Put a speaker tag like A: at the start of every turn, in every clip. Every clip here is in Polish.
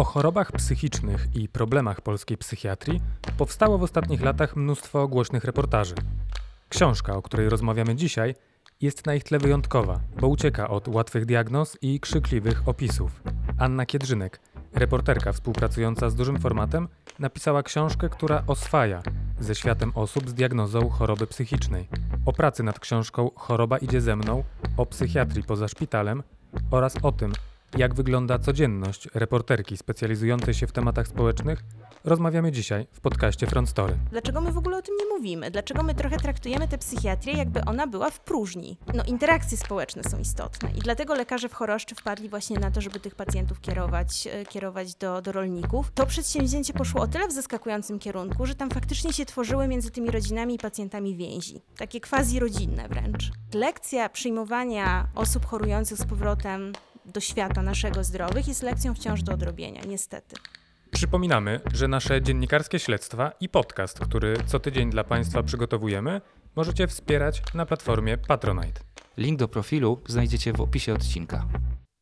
A: O chorobach psychicznych i problemach polskiej psychiatrii powstało w ostatnich latach mnóstwo głośnych reportaży. Książka, o której rozmawiamy dzisiaj, jest na ich tle wyjątkowa, bo ucieka od łatwych diagnoz i krzykliwych opisów. Anna Kiedrzynek, reporterka współpracująca z dużym formatem, napisała książkę, która oswaja ze światem osób z diagnozą choroby psychicznej. O pracy nad książką Choroba idzie ze mną, o psychiatrii poza szpitalem oraz o tym, jak wygląda codzienność reporterki specjalizującej się w tematach społecznych, rozmawiamy dzisiaj w podcaście Front Story.
B: Dlaczego my w ogóle o tym nie mówimy? Dlaczego my trochę traktujemy tę psychiatrię, jakby ona była w próżni? No, interakcje społeczne są istotne i dlatego lekarze w choroszczy wpadli właśnie na to, żeby tych pacjentów kierować, e, kierować do, do rolników. To przedsięwzięcie poszło o tyle w zaskakującym kierunku, że tam faktycznie się tworzyły między tymi rodzinami i pacjentami więzi. Takie quasi-rodzinne wręcz. Lekcja przyjmowania osób chorujących z powrotem do świata naszego zdrowych jest lekcją wciąż do odrobienia, niestety.
A: Przypominamy, że nasze dziennikarskie śledztwa i podcast, który co tydzień dla Państwa przygotowujemy, możecie wspierać na platformie Patronite.
C: Link do profilu znajdziecie w opisie odcinka.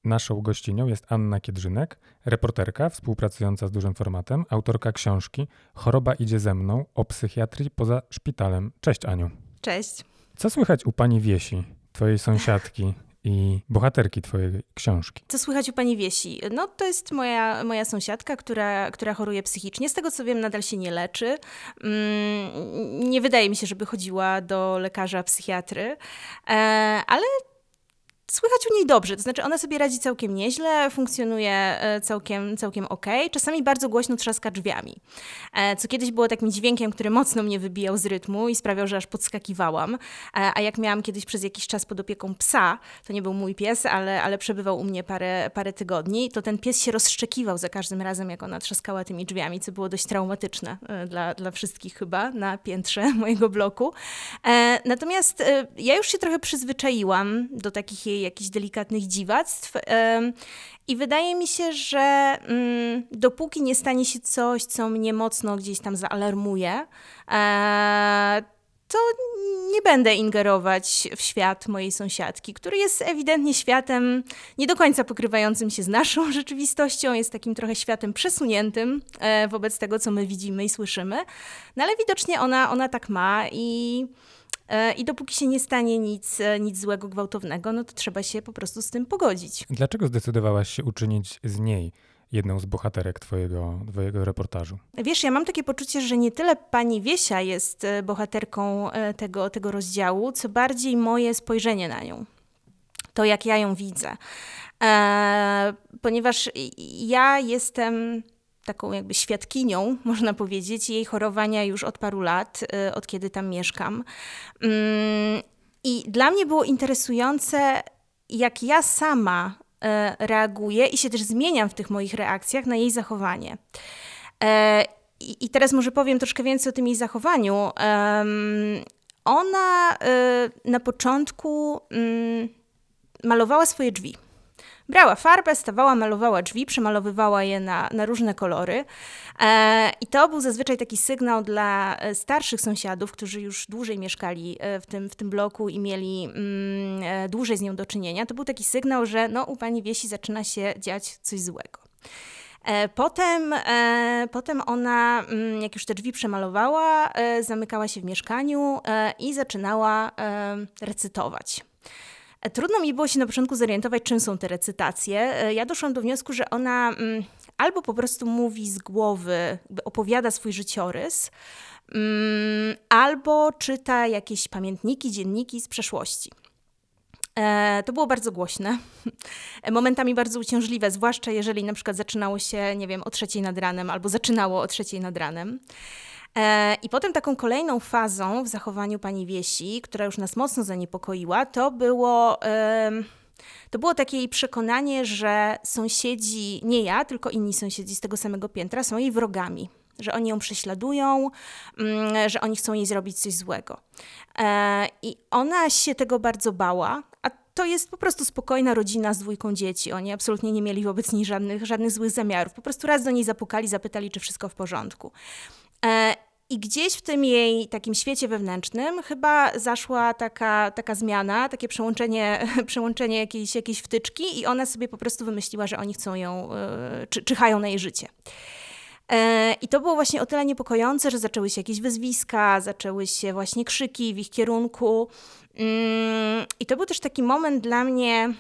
A: Naszą gościnią jest Anna Kiedrzynek, reporterka współpracująca z dużym formatem, autorka książki Choroba idzie ze mną o psychiatrii poza szpitalem. Cześć Aniu.
B: Cześć.
A: Co słychać u pani Wiesi, twojej sąsiadki, i bohaterki twojej książki.
B: Co słychać u pani Wiesi? No to jest moja, moja sąsiadka, która, która choruje psychicznie. Z tego co wiem, nadal się nie leczy. Mm, nie wydaje mi się, żeby chodziła do lekarza psychiatry, e, ale słychać u niej dobrze, to znaczy ona sobie radzi całkiem nieźle, funkcjonuje e, całkiem, całkiem ok. Czasami bardzo głośno trzaska drzwiami, e, co kiedyś było takim dźwiękiem, który mocno mnie wybijał z rytmu i sprawiał, że aż podskakiwałam. E, a jak miałam kiedyś przez jakiś czas pod opieką psa, to nie był mój pies, ale, ale przebywał u mnie parę, parę tygodni, to ten pies się rozszczekiwał za każdym razem, jak ona trzaskała tymi drzwiami, co było dość traumatyczne dla, dla wszystkich chyba na piętrze mojego bloku. Natomiast ja już się trochę przyzwyczaiłam do takich jej jakichś delikatnych dziwactw. I wydaje mi się, że mm, dopóki nie stanie się coś, co mnie mocno gdzieś tam zaalarmuje, e, to nie będę ingerować w świat mojej sąsiadki, który jest ewidentnie światem nie do końca pokrywającym się z naszą rzeczywistością, jest takim trochę światem przesuniętym e, wobec tego, co my widzimy i słyszymy. No ale widocznie ona, ona tak ma i I dopóki się nie stanie nic, e, nic złego, gwałtownego, no to trzeba się po prostu z tym pogodzić.
A: Dlaczego zdecydowałaś się uczynić z niej jedną z bohaterek twojego, twojego reportażu?
B: Wiesz, ja mam takie poczucie, że nie tyle pani Wiesia jest e, bohaterką tego, tego rozdziału, co bardziej moje spojrzenie na nią. To, jak ja ją widzę. E, ponieważ ja jestem taką jakby świadkinią, można powiedzieć, jej chorowania już od paru lat, y, od kiedy tam mieszkam. Mm, I dla mnie było interesujące, jak ja sama y, reaguję i się też zmieniam w tych moich reakcjach na jej zachowanie. E, I teraz może powiem troszkę więcej o tym jej zachowaniu. Ona y, na początku mm, malowała swoje drzwi. Brała farbę, stawała, malowała drzwi, przemalowywała je na, na różne kolory. E, I to był zazwyczaj taki sygnał dla e, starszych sąsiadów, którzy już dłużej mieszkali e, w tym, w tym bloku i mieli mm, e, dłużej z nią do czynienia. To był taki sygnał, że no, u pani Wiesi zaczyna się dziać coś złego. Potem, potem ona, mm, jak już te drzwi przemalowała, zamykała się w mieszkaniu i zaczynała recytować. E, trudno mi było się na początku zorientować, czym są te recytacje. E, ja doszłam do wniosku, że ona mm, albo po prostu mówi z głowy, opowiada swój życiorys, mm, albo czyta jakieś pamiętniki, dzienniki z przeszłości. E, to było bardzo głośne, momentami bardzo uciążliwe, zwłaszcza jeżeli na przykład zaczynało się, nie wiem, o trzeciej nad ranem albo zaczynało o trzeciej nad ranem. E, I potem taką kolejną fazą w zachowaniu pani Wiesi, która już nas mocno zaniepokoiła, to było. To było takie jej przekonanie, że sąsiedzi, nie ja, tylko inni sąsiedzi z tego samego piętra są jej wrogami, że oni ją prześladują, mm, że oni chcą jej zrobić coś złego. E, I ona się tego bardzo bała, a to jest po prostu spokojna rodzina z dwójką dzieci. Oni absolutnie nie mieli wobec niej żadnych, żadnych złych zamiarów. Po prostu raz do niej zapukali, zapytali, czy wszystko w porządku. E, I gdzieś w tym jej takim świecie wewnętrznym chyba zaszła taka, taka zmiana, takie przełączenie, przełączenie jakiejś, jakiejś wtyczki i ona sobie po prostu wymyśliła, że oni chcą ją, yy, czy, czyhają na jej życie. E, I to było właśnie o tyle niepokojące, że zaczęły się jakieś wyzwiska, zaczęły się właśnie krzyki w ich kierunku. Mm, I to był też taki moment dla mnie,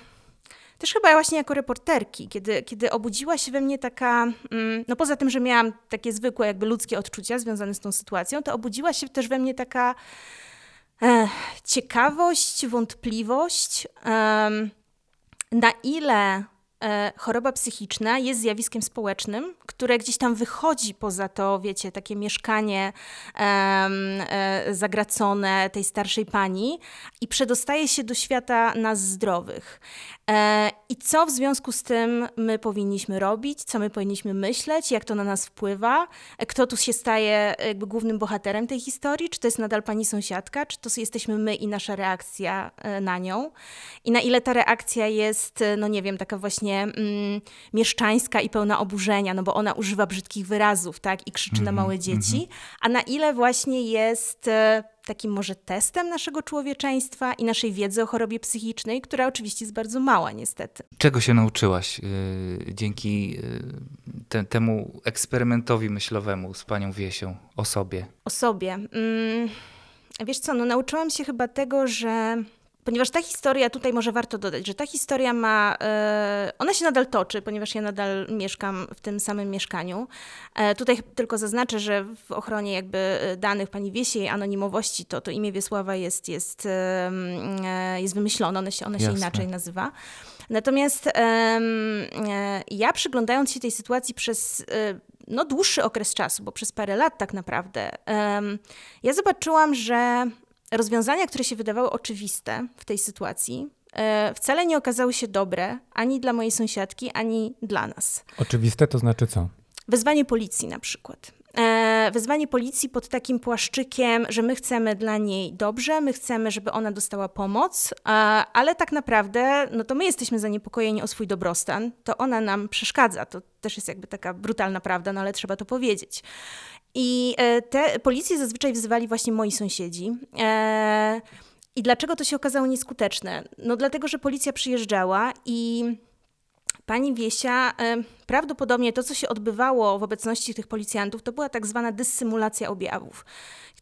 B: też chyba właśnie jako reporterki, kiedy, kiedy obudziła się we mnie taka, mm, no poza tym, że miałam takie zwykłe jakby ludzkie odczucia związane z tą sytuacją, to obudziła się też we mnie taka e, ciekawość, wątpliwość, e, na ile E, choroba psychiczna jest zjawiskiem społecznym, które gdzieś tam wychodzi poza to, wiecie, takie mieszkanie e, zagracone tej starszej pani i przedostaje się do świata nas zdrowych. E, I co w związku z tym my powinniśmy robić, co my powinniśmy myśleć, jak to na nas wpływa, kto tu się staje jakby głównym bohaterem tej historii, czy to jest nadal pani sąsiadka, czy to jesteśmy my i nasza reakcja na nią? I na ile ta reakcja jest, no nie wiem, taka właśnie mm, mieszczańska i pełna oburzenia, no bo ona używa brzydkich wyrazów, tak, i krzyczy mm -hmm, na mhm, małe dzieci, mm -hmm. a na ile właśnie jest e, takim może testem naszego człowieczeństwa i naszej wiedzy o chorobie psychicznej, która oczywiście jest bardzo mała niestety.
C: Czego się nauczyłaś yy, dzięki yy, te, temu eksperymentowi myślowemu z panią Wiesią o sobie?
B: O sobie. Mm, wiesz co, no nauczyłam się chyba tego, że ponieważ ta historia, tutaj może warto dodać, że ta historia ma, e, ona się nadal toczy, ponieważ ja nadal mieszkam w tym samym mieszkaniu. E, tutaj tylko zaznaczę, że w ochronie jakby e, danych pani Wiesi, jej anonimowości, to, to imię Wiesława jest, jest, jest wymyślone, ono się, ono się inaczej nazywa. Natomiast ja przyglądając się tej sytuacji przez no, dłuższy okres czasu, bo przez parę lat tak naprawdę, ja zobaczyłam, że rozwiązania, które się wydawały oczywiste w tej sytuacji, e, wcale nie okazały się dobre ani dla mojej sąsiadki, ani dla nas.
A: Oczywiste to znaczy co?
B: Wezwanie policji na przykład. E, wezwanie policji pod takim płaszczykiem, że my chcemy dla niej dobrze, my chcemy, żeby ona dostała pomoc, ale tak naprawdę, no to my jesteśmy zaniepokojeni o swój dobrostan, to ona nam przeszkadza. To też jest jakby taka brutalna prawda, no ale trzeba to powiedzieć. I e, te policje zazwyczaj wzywali właśnie moi sąsiedzi. E, I dlaczego to się okazało nieskuteczne? No dlatego, że policja przyjeżdżała i pani Wiesia, e, prawdopodobnie to, co się odbywało w obecności tych policjantów, to była tak zwana dysymulacja objawów.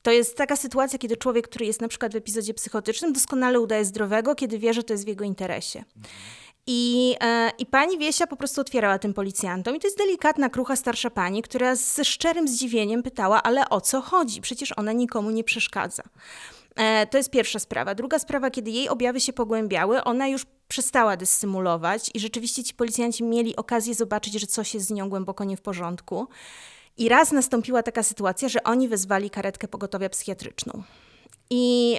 B: To jest taka sytuacja, kiedy człowiek, który jest na przykład w epizodzie psychotycznym, doskonale udaje zdrowego, kiedy wie, że to jest w jego interesie. I, e, I pani Wiesia po prostu otwierała tym policjantom. I to jest delikatna, krucha starsza pani, która ze szczerym zdziwieniem pytała, ale o co chodzi? Przecież ona nikomu nie przeszkadza. E, to jest pierwsza sprawa. Druga sprawa, kiedy jej objawy się pogłębiały, ona już przestała dysymulować i rzeczywiście ci policjanci mieli okazję zobaczyć, że coś jest z nią głęboko nie w porządku. I raz nastąpiła taka sytuacja, że oni wezwali karetkę pogotowia psychiatryczną. I,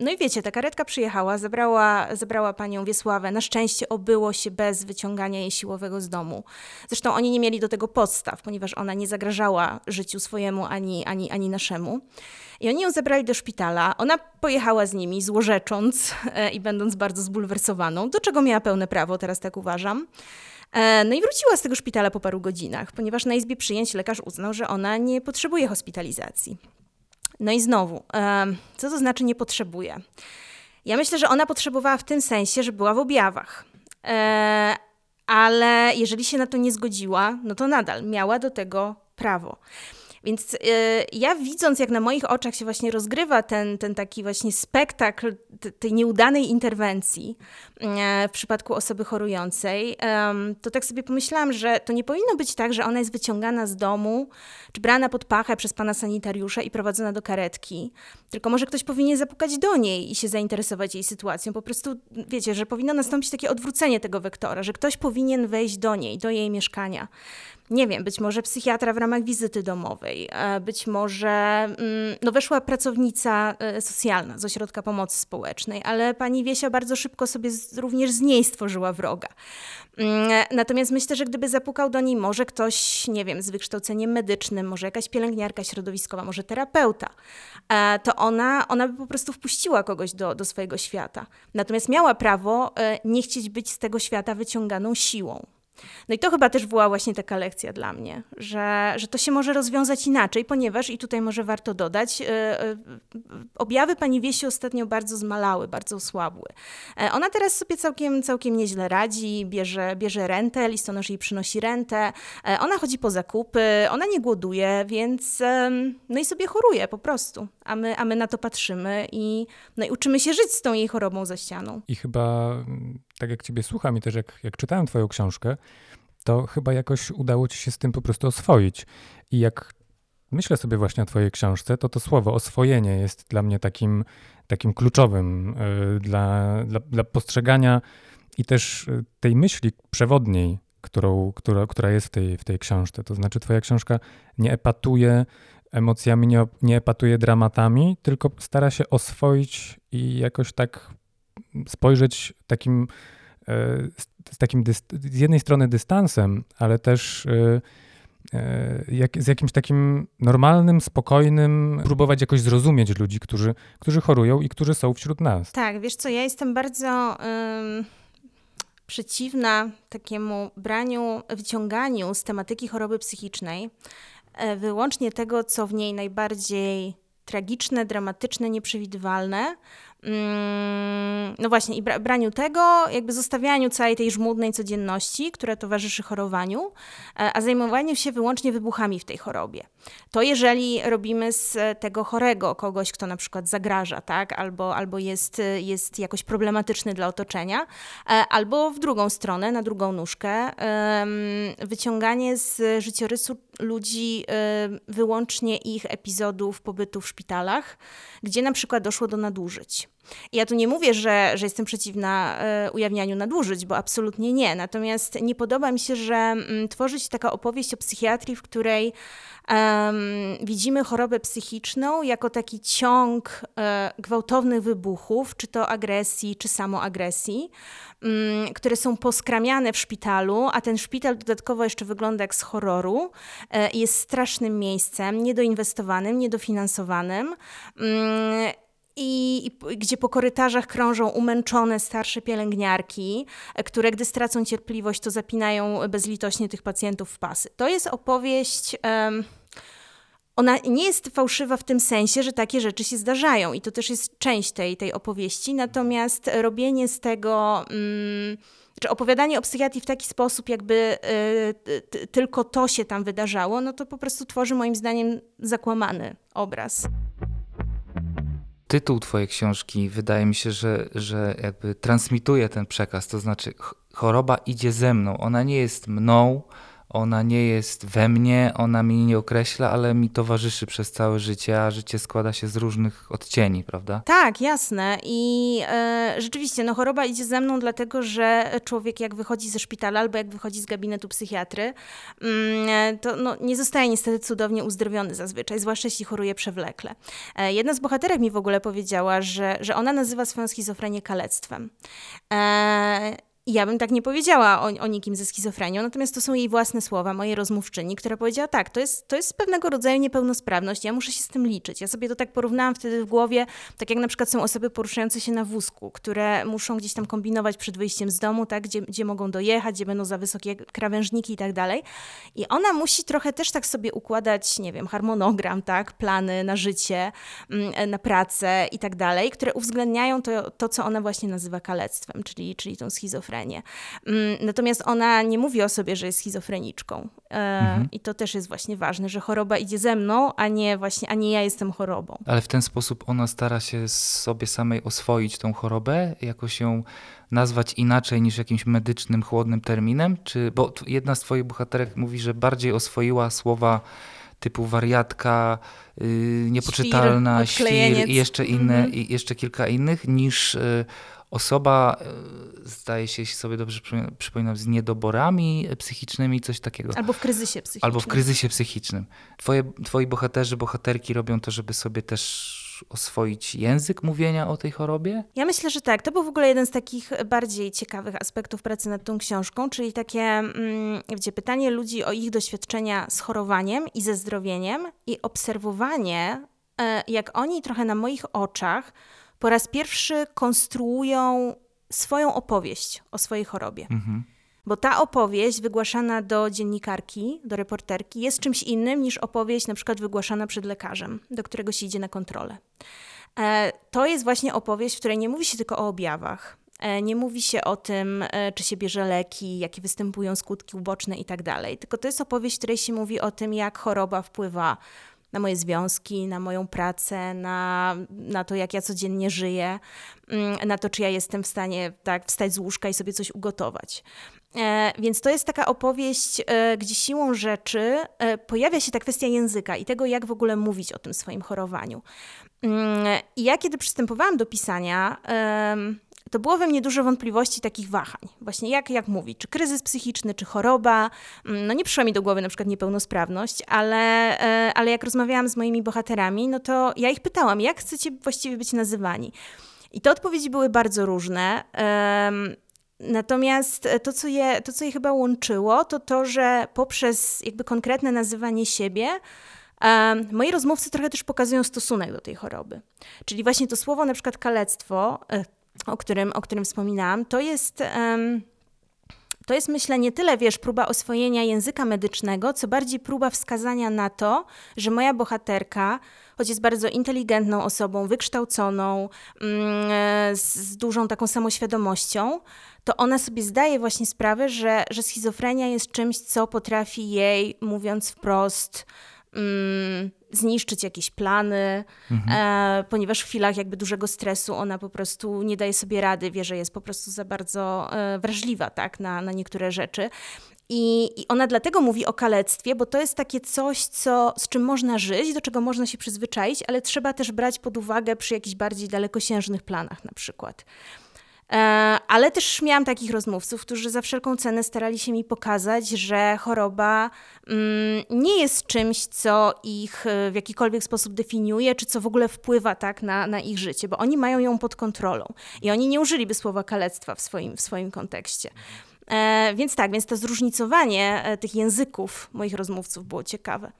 B: no i wiecie, ta karetka przyjechała, zabrała, zabrała panią Wiesławę. Na szczęście obyło się bez wyciągania jej siłowego z domu. Zresztą oni nie mieli do tego podstaw, ponieważ ona nie zagrażała życiu swojemu ani, ani, ani naszemu. I oni ją zabrali do szpitala. Ona pojechała z nimi, złorzecząc e, i będąc bardzo zbulwersowaną, do czego miała pełne prawo, teraz tak uważam. E, no i wróciła z tego szpitala po paru godzinach, ponieważ na izbie przyjęć lekarz uznał, że ona nie potrzebuje hospitalizacji. No i znowu, co to znaczy nie potrzebuje? Ja myślę, że ona potrzebowała w tym sensie, że była w objawach. E, ale jeżeli się na to nie zgodziła, no to nadal miała do tego prawo. Więc y, ja widząc, jak na moich oczach się właśnie rozgrywa ten, ten taki właśnie spektakl tej nieudanej interwencji y, w przypadku osoby chorującej, to tak sobie pomyślałam, że to nie powinno być tak, że ona jest wyciągana z domu, czy brana pod pachę przez pana sanitariusza i prowadzona do karetki, tylko może ktoś powinien zapukać do niej i się zainteresować jej sytuacją. Po prostu, wiecie, że powinno nastąpić takie odwrócenie tego wektora, że ktoś powinien wejść do niej, do jej mieszkania nie wiem, być może psychiatra w ramach wizyty domowej, e, być może mm, no weszła pracownica e, socjalna z ośrodka pomocy społecznej, ale pani Wiesia bardzo szybko sobie również z niej stworzyła wroga. Mm, natomiast myślę, że gdyby zapukał do niej może ktoś, nie wiem, z wykształceniem medycznym, może jakaś pielęgniarka środowiskowa, może terapeuta, e, to ona, ona by po prostu wpuściła kogoś do, do swojego świata. Natomiast miała prawo nie chcieć być z tego świata wyciąganą siłą. No i to chyba też była właśnie taka lekcja dla mnie, że, że to się może rozwiązać inaczej, ponieważ, i tutaj może warto dodać, yy, yy, objawy pani Wiesi ostatnio bardzo zmalały, bardzo osłabły. Yy, ona teraz sobie całkiem, całkiem nieźle radzi, bierze, bierze rentę, listonosz jej przynosi rentę, ona chodzi po zakupy, ona nie głoduje, więc no i sobie choruje po prostu, a my, a my na to patrzymy i, no i uczymy się żyć z tą jej chorobą za ścianą.
A: I chyba, tak jak ciebie słucham i też jak, jak czytałem twoją książkę, to chyba jakoś udało ci się z tym po prostu oswoić. I jak myślę sobie właśnie o twojej książce, to to słowo oswojenie jest dla mnie takim, takim kluczowym y, dla, dla, dla postrzegania i też y, tej myśli przewodniej, którą, która, która jest w tej, w tej książce. To znaczy, twoja książka nie epatuje emocjami, nie, nie epatuje dramatami, tylko stara się oswoić i jakoś tak spojrzeć takim E, z, takim z jednej strony dystansem, ale też e, e, jak, z jakimś takim normalnym, spokojnym, próbować jakoś zrozumieć ludzi, którzy, którzy chorują i którzy są wśród nas.
B: Tak, wiesz co, ja jestem bardzo przeciwna takiemu braniu, wyciąganiu z tematyki choroby psychicznej wyłącznie tego, co w niej najbardziej tragiczne, dramatyczne, nieprzewidywalne, no właśnie, i braniu tego, jakby zostawianiu całej tej żmudnej codzienności, która towarzyszy chorowaniu, e, a zajmowaniu się wyłącznie wybuchami w tej chorobie. To jeżeli robimy z tego chorego kogoś, kto na przykład zagraża, tak, albo, albo jest, jest jakoś problematyczny dla otoczenia, e, albo w drugą stronę, na drugą nóżkę, wyciąganie z życiorysu ludzi wyłącznie ich epizodów pobytu w szpitalach, gdzie na przykład doszło do nadużyć. Ja tu nie mówię, że, że jestem przeciwna e, ujawnianiu nadużyć, bo absolutnie nie. Natomiast nie podoba mi się, że mm, tworzy się taka opowieść o psychiatrii, w której widzimy chorobę psychiczną jako taki ciąg e, gwałtownych wybuchów, czy to agresji, czy samoagresji, um, które są poskramiane w szpitalu, a ten szpital dodatkowo jeszcze wygląda jak z horroru. E, jest strasznym miejscem, niedoinwestowanym, niedofinansowanym. I, i, gdzie po korytarzach krążą umęczone starsze pielęgniarki, e, które gdy stracą cierpliwość, to zapinają bezlitośnie tych pacjentów w pasy. To jest opowieść. Um, ona nie jest fałszywa w tym sensie, że takie rzeczy się zdarzają i to też jest część tej, tej opowieści, natomiast robienie z tego. Um, czy opowiadanie o psychiatrii w taki sposób, jakby y, tylko to się tam wydarzało, no to po prostu tworzy moim zdaniem zakłamany obraz
C: tytuł Twojej książki wydaje mi się, że, że jakby transmituje ten przekaz, to znaczy choroba idzie ze mną, ona nie jest mną, ona nie jest we mnie, ona mnie nie określa, ale mi towarzyszy przez całe życie, a życie składa się z różnych odcieni, prawda?
B: Tak, jasne. I e, rzeczywiście, no choroba idzie ze mną, dlatego że człowiek jak wychodzi ze szpitala albo jak wychodzi z gabinetu psychiatry, mm, to no, nie zostaje niestety cudownie uzdrowiony zazwyczaj, zwłaszcza jeśli choruje przewlekle. E, jedna z bohaterek mi w ogóle powiedziała, że, że ona nazywa swoją schizofrenię kalectwem. E, ja bym tak nie powiedziała o, o nikim ze schizofrenią, natomiast to są jej własne słowa, mojej rozmówczyni, która powiedziała tak, to jest, to jest pewnego rodzaju niepełnosprawność, ja muszę się z tym liczyć. Ja sobie to tak porównałam wtedy w głowie, tak jak na przykład są osoby poruszające się na wózku, które muszą gdzieś tam kombinować przed wyjściem z domu, tak, gdzie, gdzie mogą dojechać, gdzie będą za wysokie krawężniki i tak dalej. I ona musi trochę też tak sobie układać, nie wiem, harmonogram, tak, plany na życie, mm, na pracę i tak dalej, które uwzględniają to, to co ona właśnie nazywa kalectwem, czyli, czyli tą schizofrenią. Mm, natomiast ona nie mówi o sobie, że jest schizofreniczką. E, mhm. I to też jest właśnie ważne, że choroba idzie ze mną, a nie właśnie, a nie ja jestem chorobą.
C: Ale w ten sposób ona stara się sobie samej oswoić tą chorobę, jakoś ją nazwać inaczej niż jakimś medycznym, chłodnym terminem? Czy, bo jedna z twoich bohaterek mówi, że bardziej oswoiła słowa typu wariatka, yy, niepoczytalna, świr, świr i jeszcze inne, mm -hmm. i jeszcze kilka innych, niż yy, osoba, e, zdaje się, jeśli sobie dobrze przypominam, z niedoborami psychicznymi, coś takiego.
B: Albo w kryzysie psychicznym.
C: Albo w kryzysie psychicznym. Twoje, twoi bohaterzy, bohaterki robią to, żeby sobie też oswoić język mówienia o tej chorobie?
B: Ja myślę, że tak. To był w ogóle jeden z takich bardziej ciekawych aspektów pracy nad tą książką, czyli takie mm, gdzie pytanie ludzi o ich doświadczenia z chorowaniem i ze zdrowieniem i obserwowanie, e, jak oni trochę na moich oczach po raz pierwszy konstruują swoją opowieść o swojej chorobie. Mhm. bo ta opowieść wygłaszana do dziennikarki, do reporterki jest czymś innym niż opowieść na przykład wygłaszana przed lekarzem, do którego się idzie na kontrolę. E, to jest właśnie opowieść, w której nie mówi się tylko o objawach, e, nie mówi się o tym, e, czy się bierze leki, jakie występują skutki uboczne i tak dalej. Tylko to jest opowieść, w której się mówi o tym, jak choroba wpływa na moje związki, na moją pracę, na, na to, jak ja codziennie żyję, mm, na to, czy ja jestem w stanie tak wstać z łóżka i sobie coś ugotować. E, więc to jest taka opowieść, e, gdzie siłą rzeczy e, pojawia się ta kwestia języka i tego, jak w ogóle mówić o tym swoim chorowaniu. Mm, I ja, kiedy przystępowałam do pisania, to było we mnie dużo wątpliwości, takich wahań. Właśnie jak, jak mówić, czy kryzys psychiczny, czy choroba. Mm, no nie przyszła mi do głowy na przykład niepełnosprawność, ale, e, ale jak rozmawiałam z moimi bohaterami, no to ja ich pytałam, jak chcecie właściwie być nazywani. I te odpowiedzi były bardzo różne. Natomiast to co, je, to, co je chyba łączyło, to to, że poprzez jakby konkretne nazywanie siebie, moi rozmówcy trochę też pokazują stosunek do tej choroby. Czyli właśnie to słowo, na przykład kalectwo, e, o którym, o którym wspominałam, to jest. Um, to jest, myślę, nie tyle, wiesz, próba oswojenia języka medycznego, co bardziej próba wskazania na to, że moja bohaterka, choć jest bardzo inteligentną osobą, wykształconą, mm, z, z dużą taką samoświadomością, to ona sobie zdaje właśnie sprawę, że, że schizofrenia jest czymś, co potrafi jej, mówiąc wprost, mm, zniszczyć jakieś plany, mhm. e, ponieważ w chwilach jakby dużego stresu ona po prostu nie daje sobie rady, wie, że jest po prostu za bardzo e, wrażliwa tak, na, na niektóre rzeczy. I, I, ona dlatego mówi o kalectwie, bo to jest takie coś, co, z czym można żyć, do czego można się przyzwyczaić, ale trzeba też brać pod uwagę przy jakichś bardziej dalekosiężnych planach na przykład. E, ale też miałam takich rozmówców, którzy za wszelką cenę starali się mi pokazać, że choroba mm, nie jest czymś, co ich e, w jakikolwiek sposób definiuje, czy co w ogóle wpływa tak na, na ich życie, bo oni mają ją pod kontrolą i oni nie użyliby słowa kalectwa w swoim, w swoim kontekście. E, więc tak, więc to zróżnicowanie tych języków moich rozmówców było ciekawe.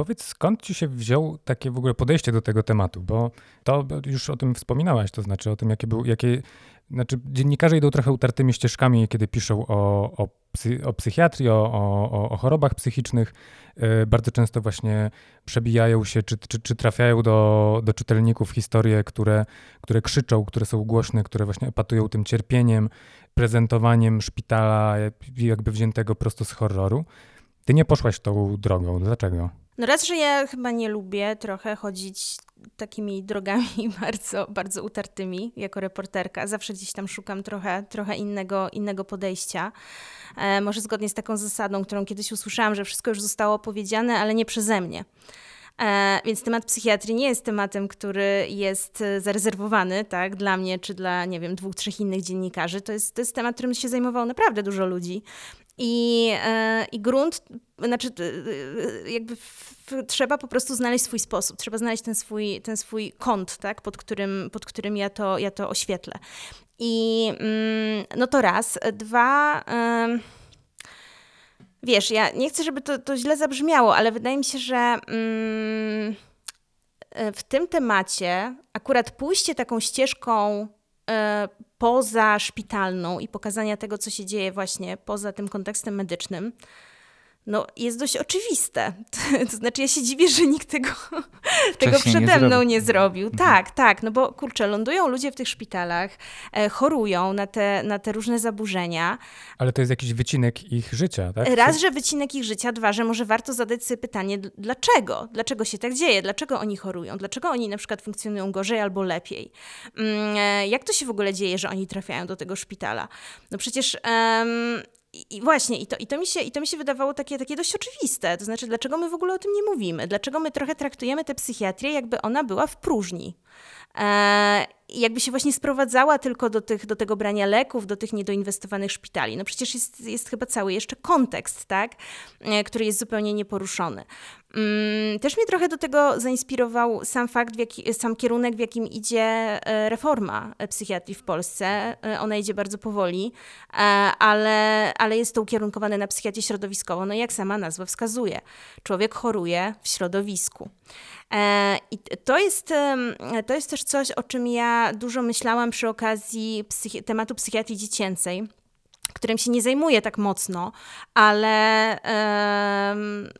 A: Powiedz, skąd ci się wziął takie w ogóle podejście do tego tematu? Bo to już o tym wspominałaś, to znaczy o tym, jakie był, jakie, znaczy dziennikarze idą trochę utartymi ścieżkami, kiedy piszą o, o, psy, o psychiatrii, o, o, o, chorobach psychicznych. Yy, bardzo często właśnie przebijają się, czy, czy, czy trafiają do, do czytelników historie, które, które krzyczą, które są głośne, które właśnie epatują tym cierpieniem, prezentowaniem szpitala jakby wziętego prosto z horroru. Ty nie poszłaś tą drogą. Dlaczego?
B: No raz, że ja chyba nie lubię trochę chodzić takimi drogami bardzo, bardzo utartymi jako reporterka. Zawsze gdzieś tam szukam trochę, trochę innego, innego podejścia. E, może zgodnie z taką zasadą, którą kiedyś usłyszałam, że wszystko już zostało powiedziane, ale nie przeze mnie. E, więc temat psychiatrii nie jest tematem, który jest e, zarezerwowany tak, dla mnie czy dla, nie wiem, dwóch, trzech innych dziennikarzy. To jest, to jest temat, którym się zajmowało naprawdę dużo ludzi. I, e, i grunt, znaczy jakby w, trzeba po prostu znaleźć swój sposób, trzeba znaleźć ten swój, ten swój kąt, tak, pod którym, pod którym ja, to, ja to oświetlę. I mm, no to raz. Dwa... Wiesz, ja nie chcę, żeby to, to źle zabrzmiało, ale wydaje mi się, że mm, w tym temacie akurat pójście taką ścieżką poza szpitalną i pokazania tego, co się dzieje właśnie poza tym kontekstem medycznym, no, jest dość oczywiste. To znaczy, ja się dziwię, że nikt tego, tego przede nie mną nie zrobił. Mhm. Tak, tak, no bo kurczę, lądują ludzie w tych szpitalach, e, chorują na te, na te różne zaburzenia.
A: Ale to jest jakiś wycinek ich życia, tak?
B: Raz, że wycinek ich życia, dwa, że może warto zadać sobie pytanie, dlaczego? Dlaczego się tak dzieje? Dlaczego oni chorują? Dlaczego oni na przykład funkcjonują gorzej albo lepiej? Mm, e, jak to się w ogóle dzieje, że oni trafiają do tego szpitala? No przecież um, i właśnie, i to, i, to mi się, i to mi się wydawało takie, takie dość oczywiste. To znaczy, dlaczego my w ogóle o tym nie mówimy? Dlaczego my trochę traktujemy tę psychiatrię, jakby ona była w próżni? E, jakby się właśnie sprowadzała tylko do, tych, do tego brania leków, do tych niedoinwestowanych szpitali. No przecież jest, jest chyba cały jeszcze kontekst, tak, e, który jest zupełnie nieporuszony. Mm, też mnie trochę do tego zainspirował sam fakt, jaki, sam kierunek, w jakim idzie e, reforma psychiatrii w Polsce. Ona idzie bardzo powoli, ale, ale jest to ukierunkowane na psychiatrię środowiskową. No jak sama nazwa wskazuje, człowiek choruje w środowisku. E, I to jest, to jest też coś, o czym ja dużo myślałam przy okazji psychi tematu psychiatrii dziecięcej. którym się nie zajmuje tak mocno, ale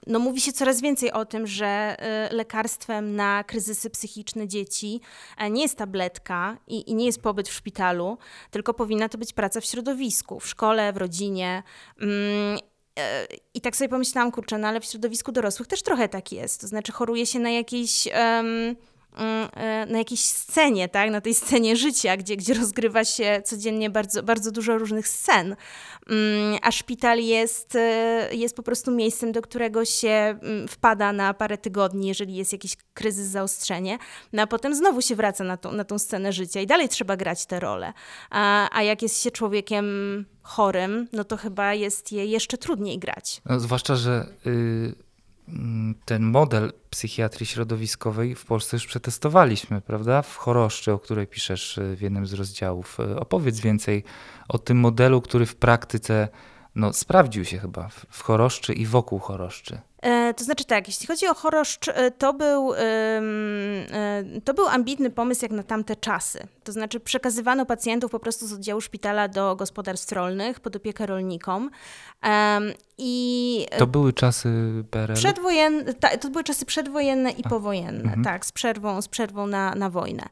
B: no, mówi się coraz więcej o tym, że e, lekarstwem na kryzysy psychiczne dzieci e, nie jest tabletka i, i, nie jest pobyt w szpitalu, tylko powinna to być praca w środowisku, w szkole, w rodzinie. Mm, e, I tak sobie pomyślałam, kurczę, no ale w środowisku dorosłych też trochę tak jest. To znaczy choruje się na jakieś... Um, na jakiejś scenie, tak? na tej scenie życia, gdzie, gdzie rozgrywa się codziennie bardzo, bardzo dużo różnych scen. Mm, a szpital jest, e, jest po prostu miejscem, do którego się mm, wpada na parę tygodni, jeżeli jest jakiś kryzys, zaostrzenie, no a potem znowu się wraca na tą, na tą scenę życia i dalej trzeba grać tę rolę. A, a jak jest się człowiekiem chorym, no to chyba jest je jeszcze trudniej grać.
C: No, zwłaszcza, że. Yy ten model psychiatrii środowiskowej w Polsce już przetestowaliśmy, prawda? W Choroszczy, o której piszesz y, w jednym z rozdziałów. Y, opowiedz więcej o tym modelu, który w praktyce no, sprawdził się chyba w Choroszczy i wokół Choroszczy.
B: E, to znaczy tak, jeśli chodzi o choroszcz, e, to był, e, to był ambitny pomysł jak na tamte czasy. To znaczy przekazywano pacjentów po prostu z oddziału szpitala do gospodarstw rolnych pod opiekę rolnikom. I
C: to były czasy PRL?
B: Przedwojenne, to były czasy przedwojenne i powojenne, mhm. tak, z przerwą, z przerwą na, na wojnę.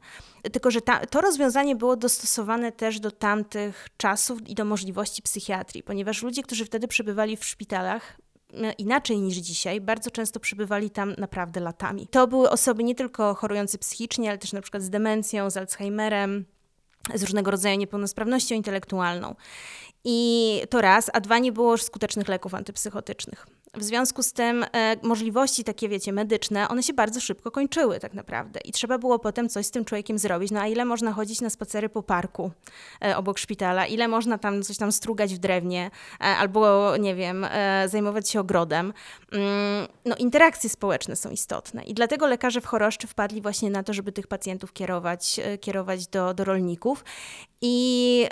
B: Tylko, że ta, to rozwiązanie było dostosowane też do tamtych czasów i do możliwości psychiatrii, ponieważ ludzie, którzy wtedy przebywali w szpitalach, E, inaczej niż dzisiaj, bardzo często przybywali tam naprawdę latami. To były osoby nie tylko chorujące psychicznie, ale też na przykład z demencją, z Alzheimerem, z różnego rodzaju niepełnosprawnością intelektualną. I to raz, a dwa nie było już skutecznych leków antypsychotycznych. W związku z tym e, możliwości takie, wiecie, medyczne, one się bardzo szybko kończyły tak naprawdę i trzeba było potem coś z tym człowiekiem zrobić. No a ile można chodzić na spacery po parku e, obok szpitala, ile można tam coś tam strugać w drewnie e, albo, nie wiem, e, zajmować się ogrodem. Mm, no interakcje społeczne są istotne i dlatego lekarze w choroszczy wpadli właśnie na to, żeby tych pacjentów kierować, e, kierować do, do rolników i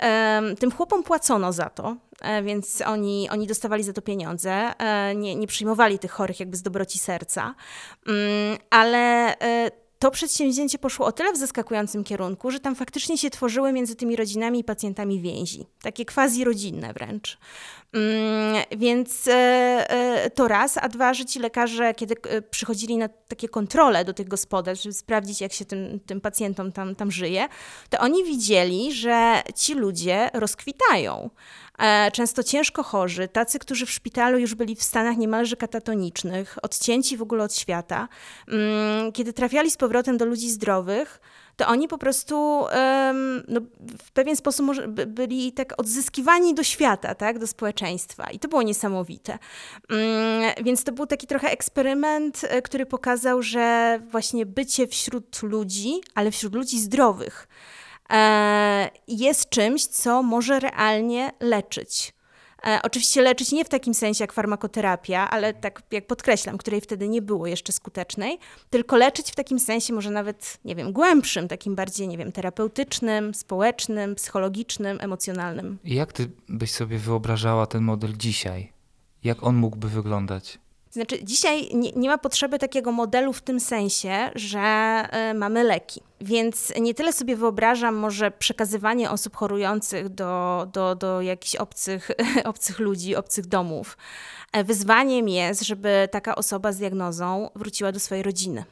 B: tym chłopom płacono za to, więc oni, oni dostawali za to pieniądze, e, nie, nie przyjmowali tych chorych jakby z dobroci serca, mm, ale e, to przedsięwzięcie poszło o tyle w zaskakującym kierunku, że tam faktycznie się tworzyły między tymi rodzinami i pacjentami więzi, takie quasi rodzinne wręcz. Mm, więc e, e, to raz, a dwa, że ci lekarze, kiedy e, przychodzili na takie kontrole do tych gospodarstw, żeby sprawdzić, jak się tym, tym pacjentom tam, tam żyje, to oni widzieli, że ci ludzie rozkwitają. Często ciężko chorzy, tacy, którzy w szpitalu już byli w stanach niemalże katatonicznych, odcięci w ogóle od świata, mm, kiedy trafiali z powrotem do ludzi zdrowych, to oni po prostu no, w pewien sposób byli tak odzyskiwani do świata, tak, do społeczeństwa. I to było niesamowite. Um, więc to był taki trochę eksperyment, e, który pokazał, że właśnie bycie wśród ludzi, ale wśród ludzi zdrowych, e, jest czymś, co może realnie leczyć. E, oczywiście leczyć nie w takim sensie jak farmakoterapia, ale tak jak podkreślam, której wtedy nie było jeszcze skutecznej, tylko leczyć w takim sensie może nawet, nie wiem, głębszym, takim bardziej, nie wiem, terapeutycznym, społecznym, psychologicznym, emocjonalnym.
C: Jak ty byś sobie wyobrażała ten model dzisiaj? Jak on mógłby wyglądać?
B: Znaczy, dzisiaj nie, nie, ma potrzeby takiego modelu w tym sensie, że y, mamy leki. Więc nie tyle sobie wyobrażam może przekazywanie osób chorujących do, do, do jakichś obcych, obcych ludzi, obcych domów. E, wyzwaniem jest, żeby taka osoba z diagnozą wróciła do swojej rodziny.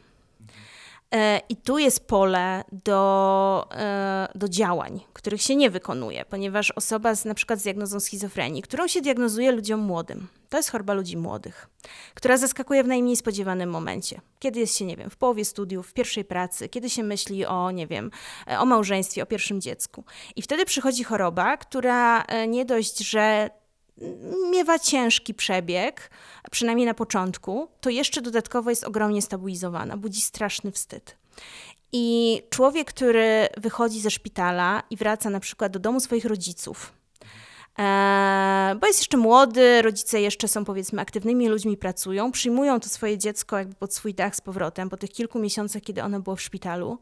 B: E, I tu jest pole do, e, do działań, których się nie wykonuje, ponieważ osoba z na przykład z diagnozą schizofrenii, którą się diagnozuje ludziom młodym, to jest choroba ludzi młodych, która zaskakuje w najmniej spodziewanym momencie. Kiedy jest się, nie wiem, w połowie studiów, w pierwszej pracy, kiedy się myśli o, nie wiem, e, o małżeństwie, o pierwszym dziecku. I wtedy przychodzi choroba, która nie dość, że miewa ciężki przebieg, przynajmniej na początku, to jeszcze dodatkowo jest ogromnie stabilizowana, budzi straszny wstyd. I człowiek, który wychodzi ze szpitala i wraca na przykład do domu swoich rodziców, e, bo jest jeszcze młody, rodzice jeszcze są powiedzmy aktywnymi ludźmi, pracują, przyjmują to swoje dziecko jakby pod swój dach z powrotem po tych kilku miesiącach, kiedy ono było w szpitalu.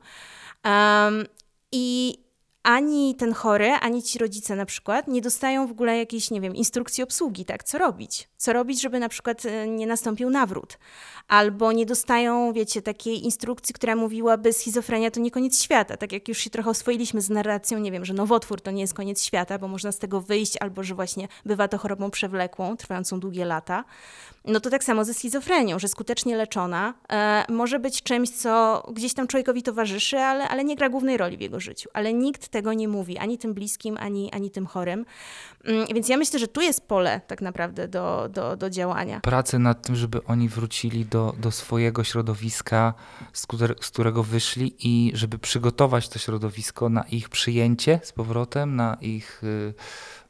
B: I ani ten chory, ani ci rodzice na przykład nie dostają w ogóle jakiejś, nie wiem, instrukcji obsługi, tak? Co robić? Co robić, żeby na przykład e, nie nastąpił nawrót? Albo nie dostają, wiecie, takiej instrukcji, która mówiłaby schizofrenia to nie koniec świata. Tak jak już się trochę oswoiliśmy z narracją, nie wiem, że nowotwór to nie jest koniec świata, bo można z tego wyjść, albo że właśnie bywa to chorobą przewlekłą, trwającą długie lata. No to tak samo ze schizofrenią, że skutecznie leczona e, może być czymś, co gdzieś tam człowiekowi towarzyszy, ale, ale nie gra głównej roli w jego życiu. Ale nikt tego nie mówi, ani tym bliskim, ani, ani tym chorym. Mm, więc ja myślę, że tu jest pole tak naprawdę do, do, do działania.
C: Pracy nad tym, żeby oni wrócili do, do swojego środowiska, z, z którego wyszli i żeby przygotować to środowisko na ich przyjęcie z powrotem, na ich... Y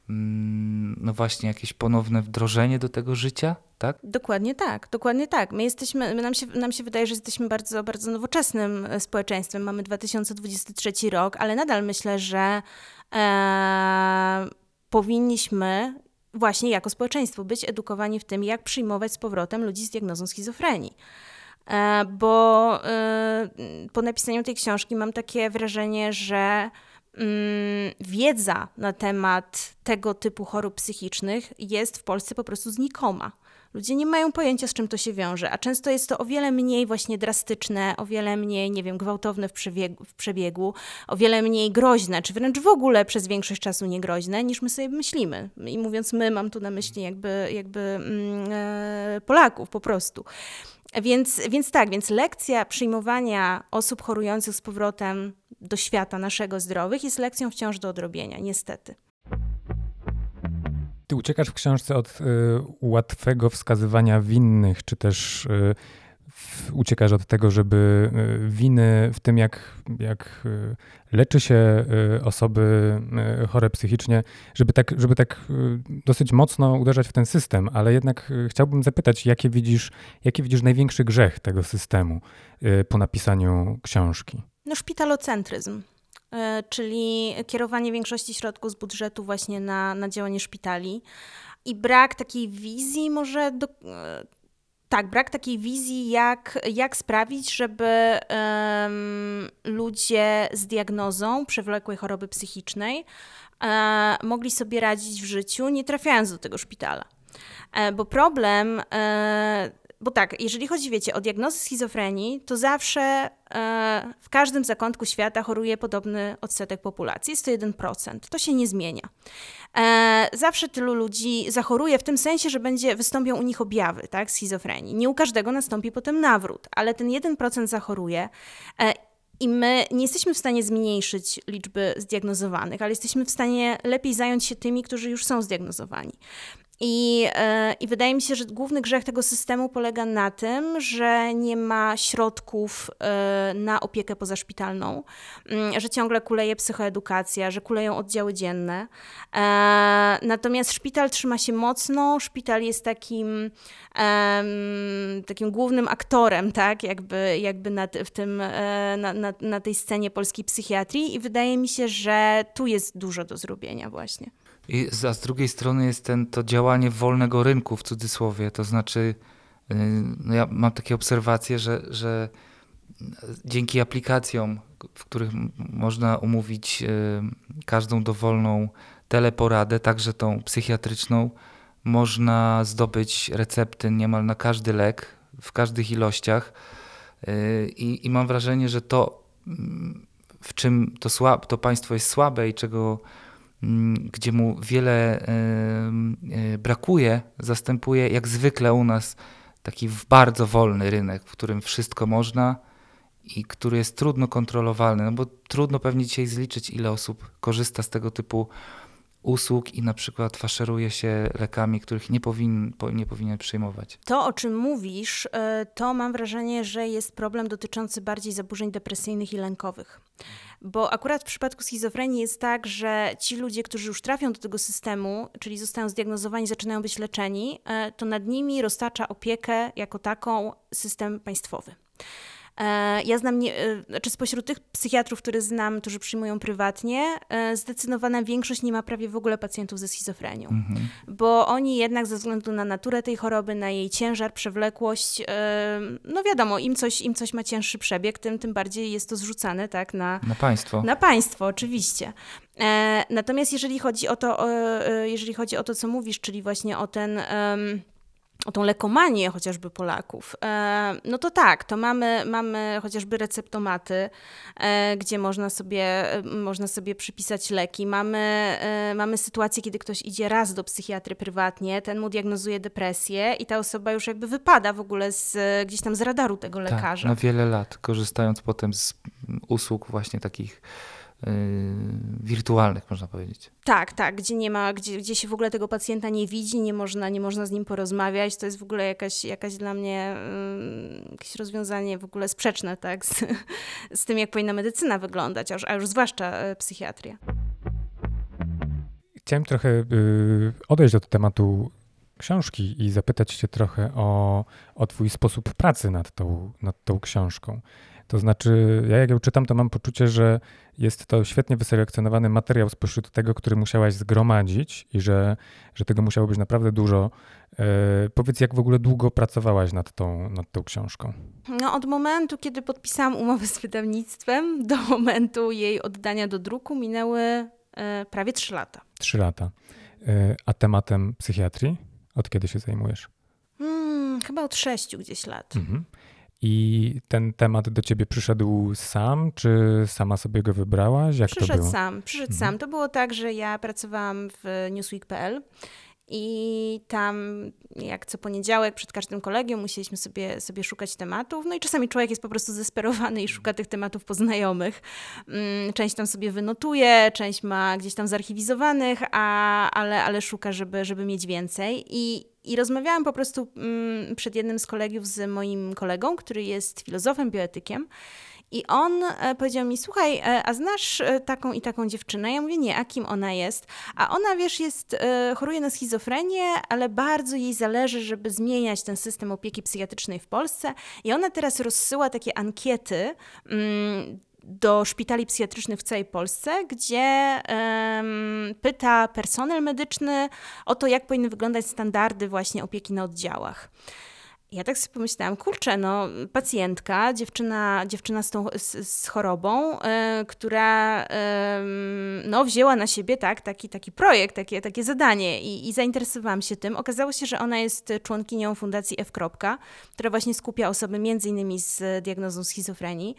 C: no właśnie jakieś ponowne wdrożenie do tego życia, tak?
B: Dokładnie tak, dokładnie tak. My jesteśmy, my nam, się, nam się wydaje, że jesteśmy bardzo, bardzo nowoczesnym e, społeczeństwem. Mamy 2023 rok, ale nadal myślę, że e, powinniśmy właśnie jako społeczeństwo być edukowani w tym, jak przyjmować z powrotem ludzi z diagnozą schizofrenii. E, bo e, po napisaniu tej książki mam takie wrażenie, że Mm, wiedza na temat tego typu chorób psychicznych jest w Polsce po prostu znikoma. Ludzie nie mają pojęcia, z czym to się wiąże, a często jest to o wiele mniej właśnie drastyczne, o wiele mniej, nie wiem, gwałtowne w przebiegu, w przebiegu o wiele mniej groźne, czy wręcz w ogóle przez większość czasu niegroźne, niż my sobie myślimy. I mówiąc my, mam tu na myśli jakby, jakby mm, e, Polaków po prostu. Więc, więc tak, więc lekcja przyjmowania osób chorujących z powrotem do świata naszego zdrowych jest lekcją wciąż do odrobienia, niestety.
A: Ty uciekasz w książce od y, łatwego wskazywania winnych, czy też y, uciekasz od tego, żeby y, winy w tym, jak, jak y, leczy się y, osoby chore psychicznie, żeby tak, żeby tak dosyć mocno uderzać w ten system, ale jednak chciałbym zapytać, jakie widzisz, jaki widzisz największy grzech tego systemu po napisaniu książki?
B: No szpitalocentryzm czyli kierowanie większości środków z budżetu właśnie na, na działanie szpitali i brak takiej wizji może do, tak, brak takiej wizji, jak, jak sprawić, żeby um, ludzie z diagnozą przewlekłej choroby psychicznej e, mogli sobie radzić w życiu, nie trafiając do tego szpitala. E, bo problem, e, bo tak, jeżeli chodzi, wiecie, o diagnozę schizofrenii, to zawsze e, w każdym zakątku świata choruje podobny odsetek populacji. Jest to 1%. To się nie zmienia. E, zawsze tylu ludzi zachoruje w tym sensie, że będzie, wystąpią u nich objawy tak, schizofrenii. Nie u każdego nastąpi potem nawrót, ale ten 1% zachoruje. E, i my nie jesteśmy w stanie zmniejszyć liczby zdiagnozowanych, ale jesteśmy w stanie lepiej zająć się tymi, którzy już są zdiagnozowani. I, e, I wydaje mi się, że główny grzech tego systemu polega na tym, że nie ma środków e, na opiekę pozaszpitalną, mm, że ciągle kuleje psychoedukacja, że kuleją oddziały dzienne. E, natomiast szpital trzyma się mocno, szpital jest takim, takim głównym aktorem, tak, jakby, jakby na, w tym, na, na, na tej scenie polskiej psychiatrii i wydaje mi się, że tu jest dużo do zrobienia właśnie.
C: I a z drugiej strony jest ten, to działanie wolnego rynku w cudzysłowie, to znaczy y, no ja mam takie obserwacje, że, że dzięki aplikacjom, w których można umówić y, każdą dowolną teleporadę, także tą psychiatryczną, można zdobyć recepty niemal na każdy lek, w każdych ilościach. Y, I, i mam wrażenie, że to, mm, w czym to, słab, to państwo jest słabe i czego gdzie mu wiele e, brakuje, zastępuje jak zwykle u nas taki bardzo wolny rynek, w którym wszystko można i który jest trudno kontrolowalny, no bo trudno pewnie dzisiaj zliczyć, ile osób korzysta z tego typu usług i na przykład faszeruje się lekami, których nie powinien, nie powinien przyjmować.
B: To, o czym mówisz, e, to mam wrażenie, że jest problem dotyczący bardziej zaburzeń depresyjnych i lękowych. Bo akurat w przypadku schizofrenii jest tak, że ci ludzie, którzy już trafią do tego systemu, czyli zostają zdiagnozowani, zaczynają być leczeni, e, to nad nimi roztacza opiekę jako taką system państwowy. E, ja znam, nie, e, znaczy spośród tych psychiatrów, które znam, którzy przyjmują prywatnie, e, zdecydowana większość nie ma prawie w ogóle pacjentów ze schizofrenią,
C: Mhm.
B: bo oni jednak ze względu na naturę tej choroby, na jej ciężar, przewlekłość, no wiadomo, im coś, im coś ma cięższy przebieg, tym, tym bardziej jest to zrzucane tak, na,
C: Na państwo.
B: na państwo, oczywiście. Natomiast jeżeli chodzi o to, jeżeli chodzi o to, co mówisz, czyli właśnie o ten. Tą lekomanię chociażby Polaków, e, no to tak, to mamy, mamy chociażby receptomaty, e, gdzie można sobie, e, można sobie przypisać leki. Mamy, mamy sytuację, kiedy ktoś idzie raz do psychiatry prywatnie, ten mu diagnozuje depresję i ta osoba już jakby wypada w ogóle z, gdzieś tam z radaru tego lekarza.
C: Tak, na wiele lat, korzystając potem z usług właśnie takich wirtualnych, można powiedzieć.
B: Tak, tak, gdzie nie ma, gdzie, gdzie się w ogóle tego pacjenta nie widzi, nie można, nie można z nim porozmawiać. To jest w ogóle jakaś, jakaś dla mnie ym, jakieś rozwiązanie w ogóle sprzeczne, tak, z, z tym, jak powinna medycyna wyglądać, a już, a już zwłaszcza e, psychiatria.
A: Chciałem trochę y, odejść od tematu książki i zapytać Cię trochę o, o Twój sposób pracy nad tą, nad tą książką. To znaczy, ja jak ją czytam, to mam poczucie, że jest to świetnie wyselekcjonowany materiał spośród tego, który musiałaś zgromadzić i że, że tego musiało być naprawdę dużo. E, powiedz, jak w ogóle długo pracowałaś nad tą, nad tą książką?
B: No, od momentu, kiedy podpisałam umowę z wydawnictwem, do momentu jej oddania do druku minęły e, prawie trzy lata.
A: Trzy lata. E, a tematem psychiatrii? Od kiedy się zajmujesz?
B: Hmm, chyba od sześciu gdzieś lat.
A: Mhm. I ten temat do ciebie przyszedł sam, czy sama sobie go wybrałaś? Jak to
B: Przyszedł
A: było?
B: sam, przyszedł
A: Mhm.
B: sam. To było tak, że ja pracowałam w newsweek.pl i tam jak co poniedziałek przed każdym kolegium musieliśmy sobie, sobie szukać tematów. No i czasami człowiek jest po prostu zdesperowany i szuka tych tematów po znajomych. Mm, Część tam sobie wynotuje, część ma gdzieś tam zarchiwizowanych, a, ale, ale szuka, żeby, żeby mieć więcej. I, i rozmawiałam po prostu mm, przed jednym z kolegiów z moim kolegą, który jest filozofem, bioetykiem. I on e, powiedział mi, słuchaj, e, a znasz e, taką i taką dziewczynę? Ja mówię, nie, a kim ona jest? A ona, wiesz, jest, choruje na schizofrenię, ale bardzo jej zależy, żeby zmieniać ten system opieki psychiatrycznej w Polsce. I ona teraz rozsyła takie ankiety mm, do szpitali psychiatrycznych w całej Polsce, gdzie em, pyta personel medyczny o to, jak powinny wyglądać standardy właśnie opieki na oddziałach. Ja tak sobie pomyślałam, kurczę, no pacjentka, dziewczyna, dziewczyna z, tą, z, z chorobą, e, która em, no, wzięła na siebie tak, taki, taki projekt, takie, takie zadanie i, i zainteresowałam się tym. Okazało się, że ona jest członkinią Fundacji F. Która właśnie skupia osoby między innymi z diagnozą schizofrenii.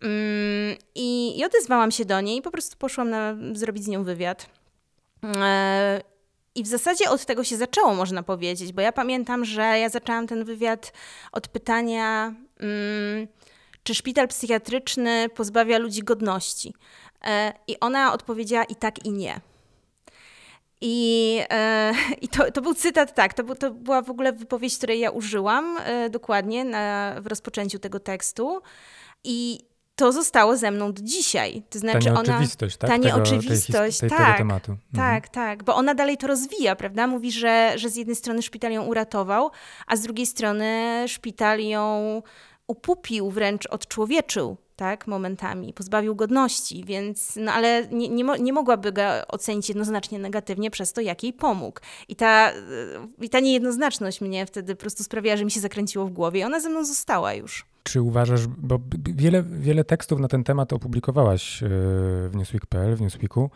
B: Mm, I, I odezwałam się do niej i po prostu poszłam na, zrobić z nią wywiad. I w zasadzie od tego się zaczęło, można powiedzieć, bo ja pamiętam, że ja zaczęłam ten wywiad od pytania, mm, czy szpital psychiatryczny pozbawia ludzi godności. E, I ona odpowiedziała i tak, i nie. I, e, i to, to był cytat, tak, to, to była w ogóle wypowiedź, której ja użyłam e, dokładnie na, w rozpoczęciu tego tekstu. I to zostało ze mną do dzisiaj. To
A: Ta
B: znaczy ona.
A: nieoczywistość, tak?
B: ta
A: Tego,
B: nieoczywistość,
A: tej,
B: tak,
A: Tego tematu. Mhm.
B: Tak, tak, bo ona dalej to rozwija, prawda? Mówi, że, że z jednej strony szpital ją uratował, a z drugiej strony szpital ją upupił, wręcz odczłowieczył, tak, momentami, pozbawił godności, więc, no ale nie, nie, nie mogłaby go ocenić jednoznacznie negatywnie przez to, jak jej pomógł. I ta, y, I ta niejednoznaczność mnie wtedy po prostu sprawiała, że mi się zakręciło w głowie i ona ze mną została już.
A: Czy uważasz, bo wiele, wiele tekstów na ten temat opublikowałaś e, w Newsweek.pl, w Newsweeku.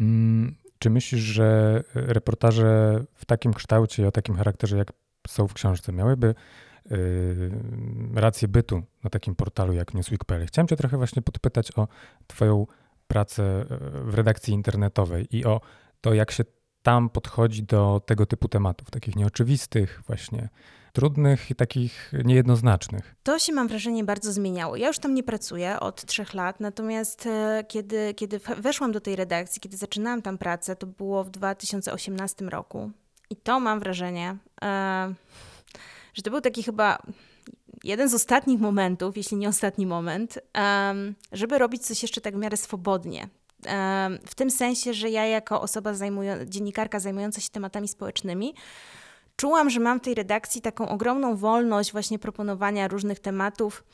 A: Mm, Czy myślisz, że reportaże w takim kształcie o takim charakterze, jak są w książce, miałyby rację bytu na takim portalu jak Newsweek.pl? Chciałem cię trochę właśnie podpytać o twoją pracę e, w redakcji internetowej i o to, jak się tam podchodzi do tego typu tematów, takich nieoczywistych, właśnie trudnych i takich niejednoznacznych.
B: To się mam wrażenie bardzo zmieniało. Ja już tam nie pracuję od trzech lat, natomiast e, kiedy, kiedy weszłam do tej redakcji, kiedy zaczynałam tam pracę, to było w 2018 roku. I to mam wrażenie, e, że to był taki chyba jeden z ostatnich momentów, jeśli nie ostatni moment, żeby robić coś jeszcze tak w miarę swobodnie. W tym sensie, że ja jako osoba dziennikarka zajmująca się tematami społecznymi, czułam, że mam w tej redakcji taką ogromną wolność właśnie proponowania różnych tematów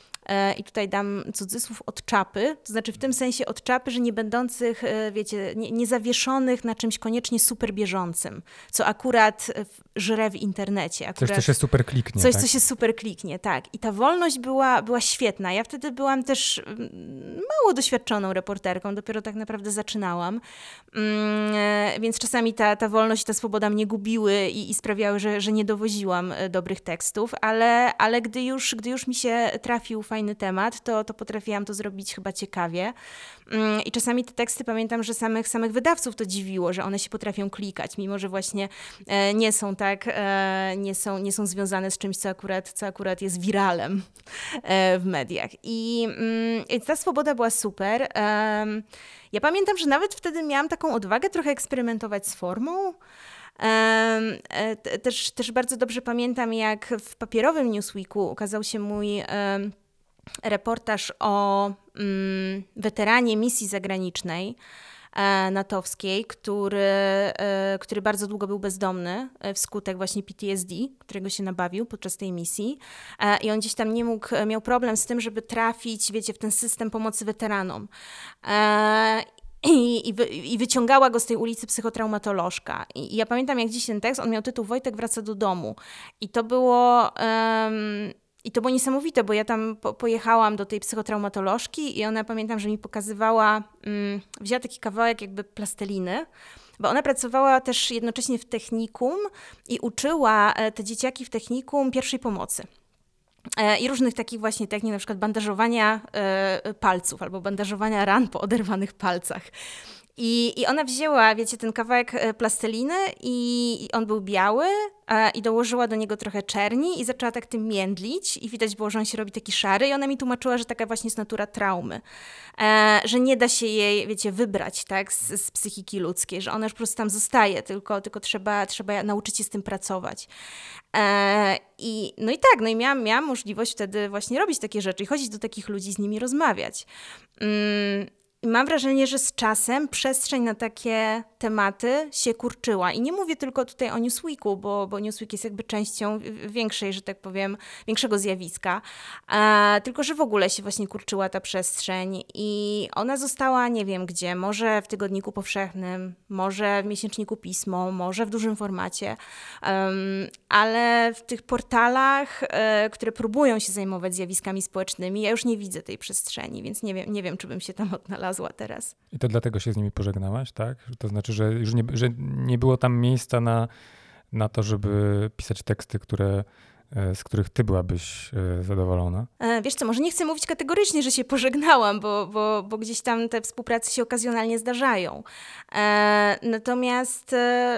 B: i tutaj dam cudzysłów od czapy, to znaczy w tym sensie od czapy, że nie będących, e, wiecie, nie, nie zawieszonych na czymś koniecznie super bieżącym, co akurat żre w internecie. Akurat
A: coś, co się super kliknie.
B: Coś,
A: tak?
B: co się super kliknie, tak. I ta wolność była, była świetna. Ja wtedy byłam też mm, mało doświadczoną reporterką, dopiero tak naprawdę zaczynałam, mm, e, więc czasami ta, ta wolność i ta swoboda mnie gubiły i, i sprawiały, że, że nie dowoziłam e, dobrych tekstów, ale, ale gdy, już, gdy już mi się trafił fajny temat, to, to potrafiłam to zrobić chyba ciekawie. Mm, I czasami te teksty pamiętam, że samych, samych wydawców to dziwiło, że one się potrafią klikać, mimo że właśnie e, nie są tak, nie są, nie są związane z czymś, co akurat, co akurat jest wiralem w mediach. I, mm, i ta swoboda była super. Ja pamiętam, że nawet wtedy miałam taką odwagę trochę eksperymentować z formą. E, też, też bardzo dobrze pamiętam, jak w papierowym Newsweeku ukazał się mój reportaż o mm, weteranie misji zagranicznej e, natowskiej, który, e, który bardzo długo był bezdomny wskutek właśnie PTSD, którego się nabawił podczas tej misji. I on gdzieś tam nie mógł, miał problem z tym, żeby trafić, wiecie, w ten system pomocy weteranom i, i, wy, i, wyciągała go z tej ulicy psychotraumatolożka. I, I, ja pamiętam jak dziś ten tekst, on miał tytuł Wojtek wraca do domu. I to było... Um, i to było niesamowite, bo ja tam po, pojechałam do tej psychotraumatolożki i ona pamiętam, że mi pokazywała, um, wzięła taki kawałek jakby plasteliny, bo ona pracowała też jednocześnie w technikum i uczyła e, te dzieciaki w technikum pierwszej pomocy. E, i różnych takich właśnie technik, na przykład bandażowania e, palców albo bandażowania ran po oderwanych palcach. I, I ona wzięła, wiecie, ten kawałek e, plasteliny i on był biały a, i dołożyła do niego trochę czerni i zaczęła tak tym międlić i widać było, że on się robi taki szary i ona mi tłumaczyła, że taka właśnie jest natura traumy, e, że nie da się jej, wiecie, wybrać, tak, z, z, psychiki ludzkiej, że ona już po prostu tam zostaje, tylko, tylko trzeba, trzeba nauczyć się z tym pracować. E, i, no i tak, no i miałam, miałam możliwość wtedy właśnie robić takie rzeczy i chodzić do takich ludzi, z nimi rozmawiać. Mm, i mam wrażenie, że z czasem przestrzeń na takie tematy się kurczyła. I nie mówię tylko tutaj o Newsweeku, bo, bo Newsweek jest jakby częścią większej, że tak powiem, większego zjawiska, e, tylko że w ogóle się właśnie kurczyła ta przestrzeń i ona została nie wiem gdzie, może w Tygodniku Powszechnym, może w miesięczniku Pismo, może w dużym formacie, um, ale w tych portalach, e, które próbują się zajmować zjawiskami społecznymi, ja już nie widzę tej przestrzeni, więc nie wiem, nie wiem czy bym się tam odnalazła teraz.
A: I to dlatego się z nimi pożegnałaś, tak? To znaczy, że już nie, że nie było tam miejsca na, na to, żeby pisać teksty, które e, z których ty byłabyś e, zadowolona?
B: E, wiesz co, może nie chcę mówić kategorycznie, że się pożegnałam, bo, bo, bo gdzieś tam te współprace się okazjonalnie zdarzają. Natomiast,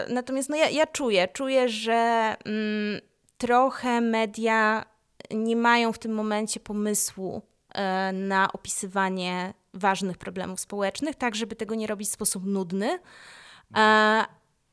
B: natomiast no ja, ja czuję, czuję, że mm, trochę media nie mają w tym momencie pomysłu na opisywanie ważnych problemów społecznych, tak żeby tego nie robić w sposób nudny, e,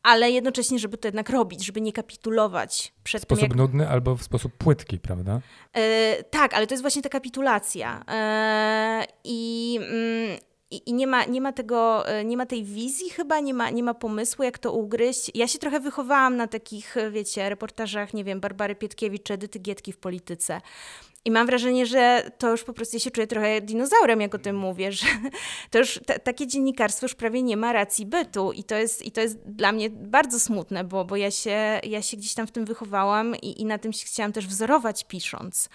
B: ale jednocześnie, żeby to jednak robić, żeby nie kapitulować przed
A: w sposób
B: tym. Jak...
A: nudny albo w sposób płytki, prawda?
B: E, tak, ale to jest właśnie ta kapitulacja. E, I. Mm, i, nie, ma, nie, ma tego, e, nie ma tej wizji chyba, nie ma, nie ma pomysłu, jak to ugryźć. Ja się trochę wychowałam na takich, wiecie, reportażach, nie wiem, Barbary Pietkiewicz czy Edyty Gietki w polityce. I mam wrażenie, że to już po prostu się czuję trochę dinozaurem, jak o tym mówię, że to już takie dziennikarstwo już prawie nie ma racji bytu i to jest, i to jest dla mnie bardzo smutne, bo, bo ja, się, ja się gdzieś tam w tym wychowałam i, i na tym się chciałam też wzorować pisząc.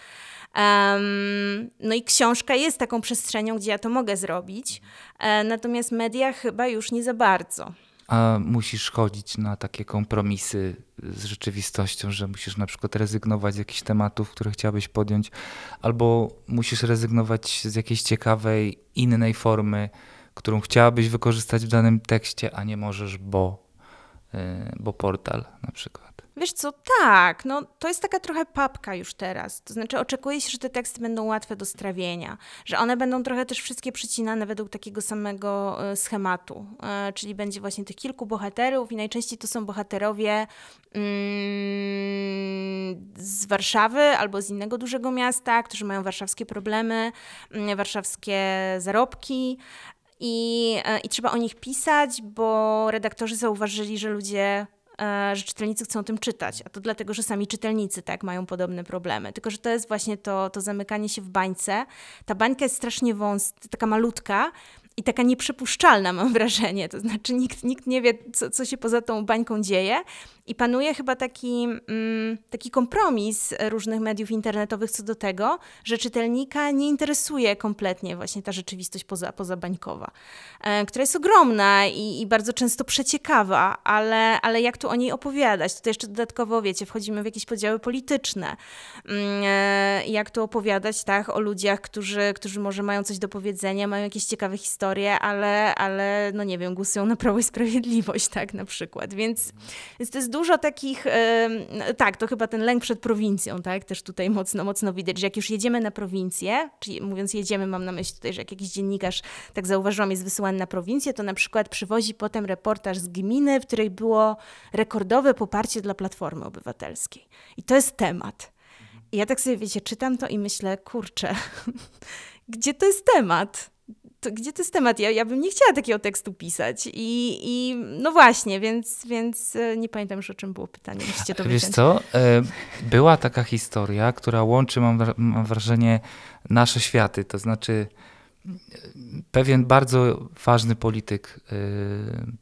B: Um, no i książka jest taką przestrzenią, gdzie ja to mogę zrobić, e, natomiast media chyba już nie za bardzo
C: a musisz chodzić na takie kompromisy z rzeczywistością, że musisz na przykład rezygnować z jakichś tematów, które chciałbyś podjąć, albo musisz rezygnować z jakiejś ciekawej, innej formy, którą chciałabyś wykorzystać w danym tekście, a nie możesz, bo, yy, bo portal na przykład.
B: Wiesz co, tak, no to jest taka trochę papka już teraz. To znaczy oczekuje się, że te teksty będą łatwe do strawienia, że one będą trochę też wszystkie przycinane według takiego samego e, schematu, e, czyli będzie właśnie tych kilku bohaterów i najczęściej to są bohaterowie mm, z Warszawy albo z innego dużego miasta, którzy mają warszawskie problemy, warszawskie zarobki, i, e, I trzeba o nich pisać, bo redaktorzy zauważyli, że ludzie że czytelnicy chcą o tym czytać, a to dlatego, że sami czytelnicy tak mają podobne problemy. Tylko, że to jest właśnie to, to zamykanie się w bańce. Ta bańka jest strasznie wąska, taka malutka, i taka nieprzepuszczalna, mam wrażenie. To znaczy, nikt, nikt nie wie, co, co się poza tą bańką dzieje. I panuje chyba taki, mm, taki kompromis różnych mediów internetowych co do tego, że czytelnika nie interesuje kompletnie właśnie ta rzeczywistość poza, pozabańkowa, e, która jest ogromna i, i, bardzo często przeciekawa, ale, ale jak tu o niej opowiadać? Tutaj jeszcze dodatkowo, wiecie, wchodzimy w jakieś podziały polityczne. Mm, e, jak tu opowiadać tak, o ludziach, którzy, którzy może mają coś do powiedzenia, mają jakieś ciekawe historie, ale, ale no nie wiem, głosują na Prawo i Sprawiedliwość, tak na przykład. Więc, więc to jest dużo takich, tak, to chyba ten lęk przed prowincją, tak, też tutaj mocno, mocno widać, że jak już jedziemy na prowincję, czyli mówiąc jedziemy, mam na myśli tutaj, że jak jakiś dziennikarz, tak zauważyłam, jest wysyłany na prowincję, to na przykład przywozi potem reportaż z gminy, w której było rekordowe poparcie dla Platformy Obywatelskiej. I to jest temat. I ja tak sobie, wiecie, czytam to i myślę, kurczę, gdzie to jest temat? To gdzie to jest temat? Ja, ja bym nie chciała takiego tekstu pisać. I, i no właśnie, więc, więc e, nie pamiętam już o czym było pytanie. Musicie to
C: Wiesz co, e, była taka historia, która łączy, mam, wrażenie, nasze światy. To znaczy pewien bardzo ważny polityk e,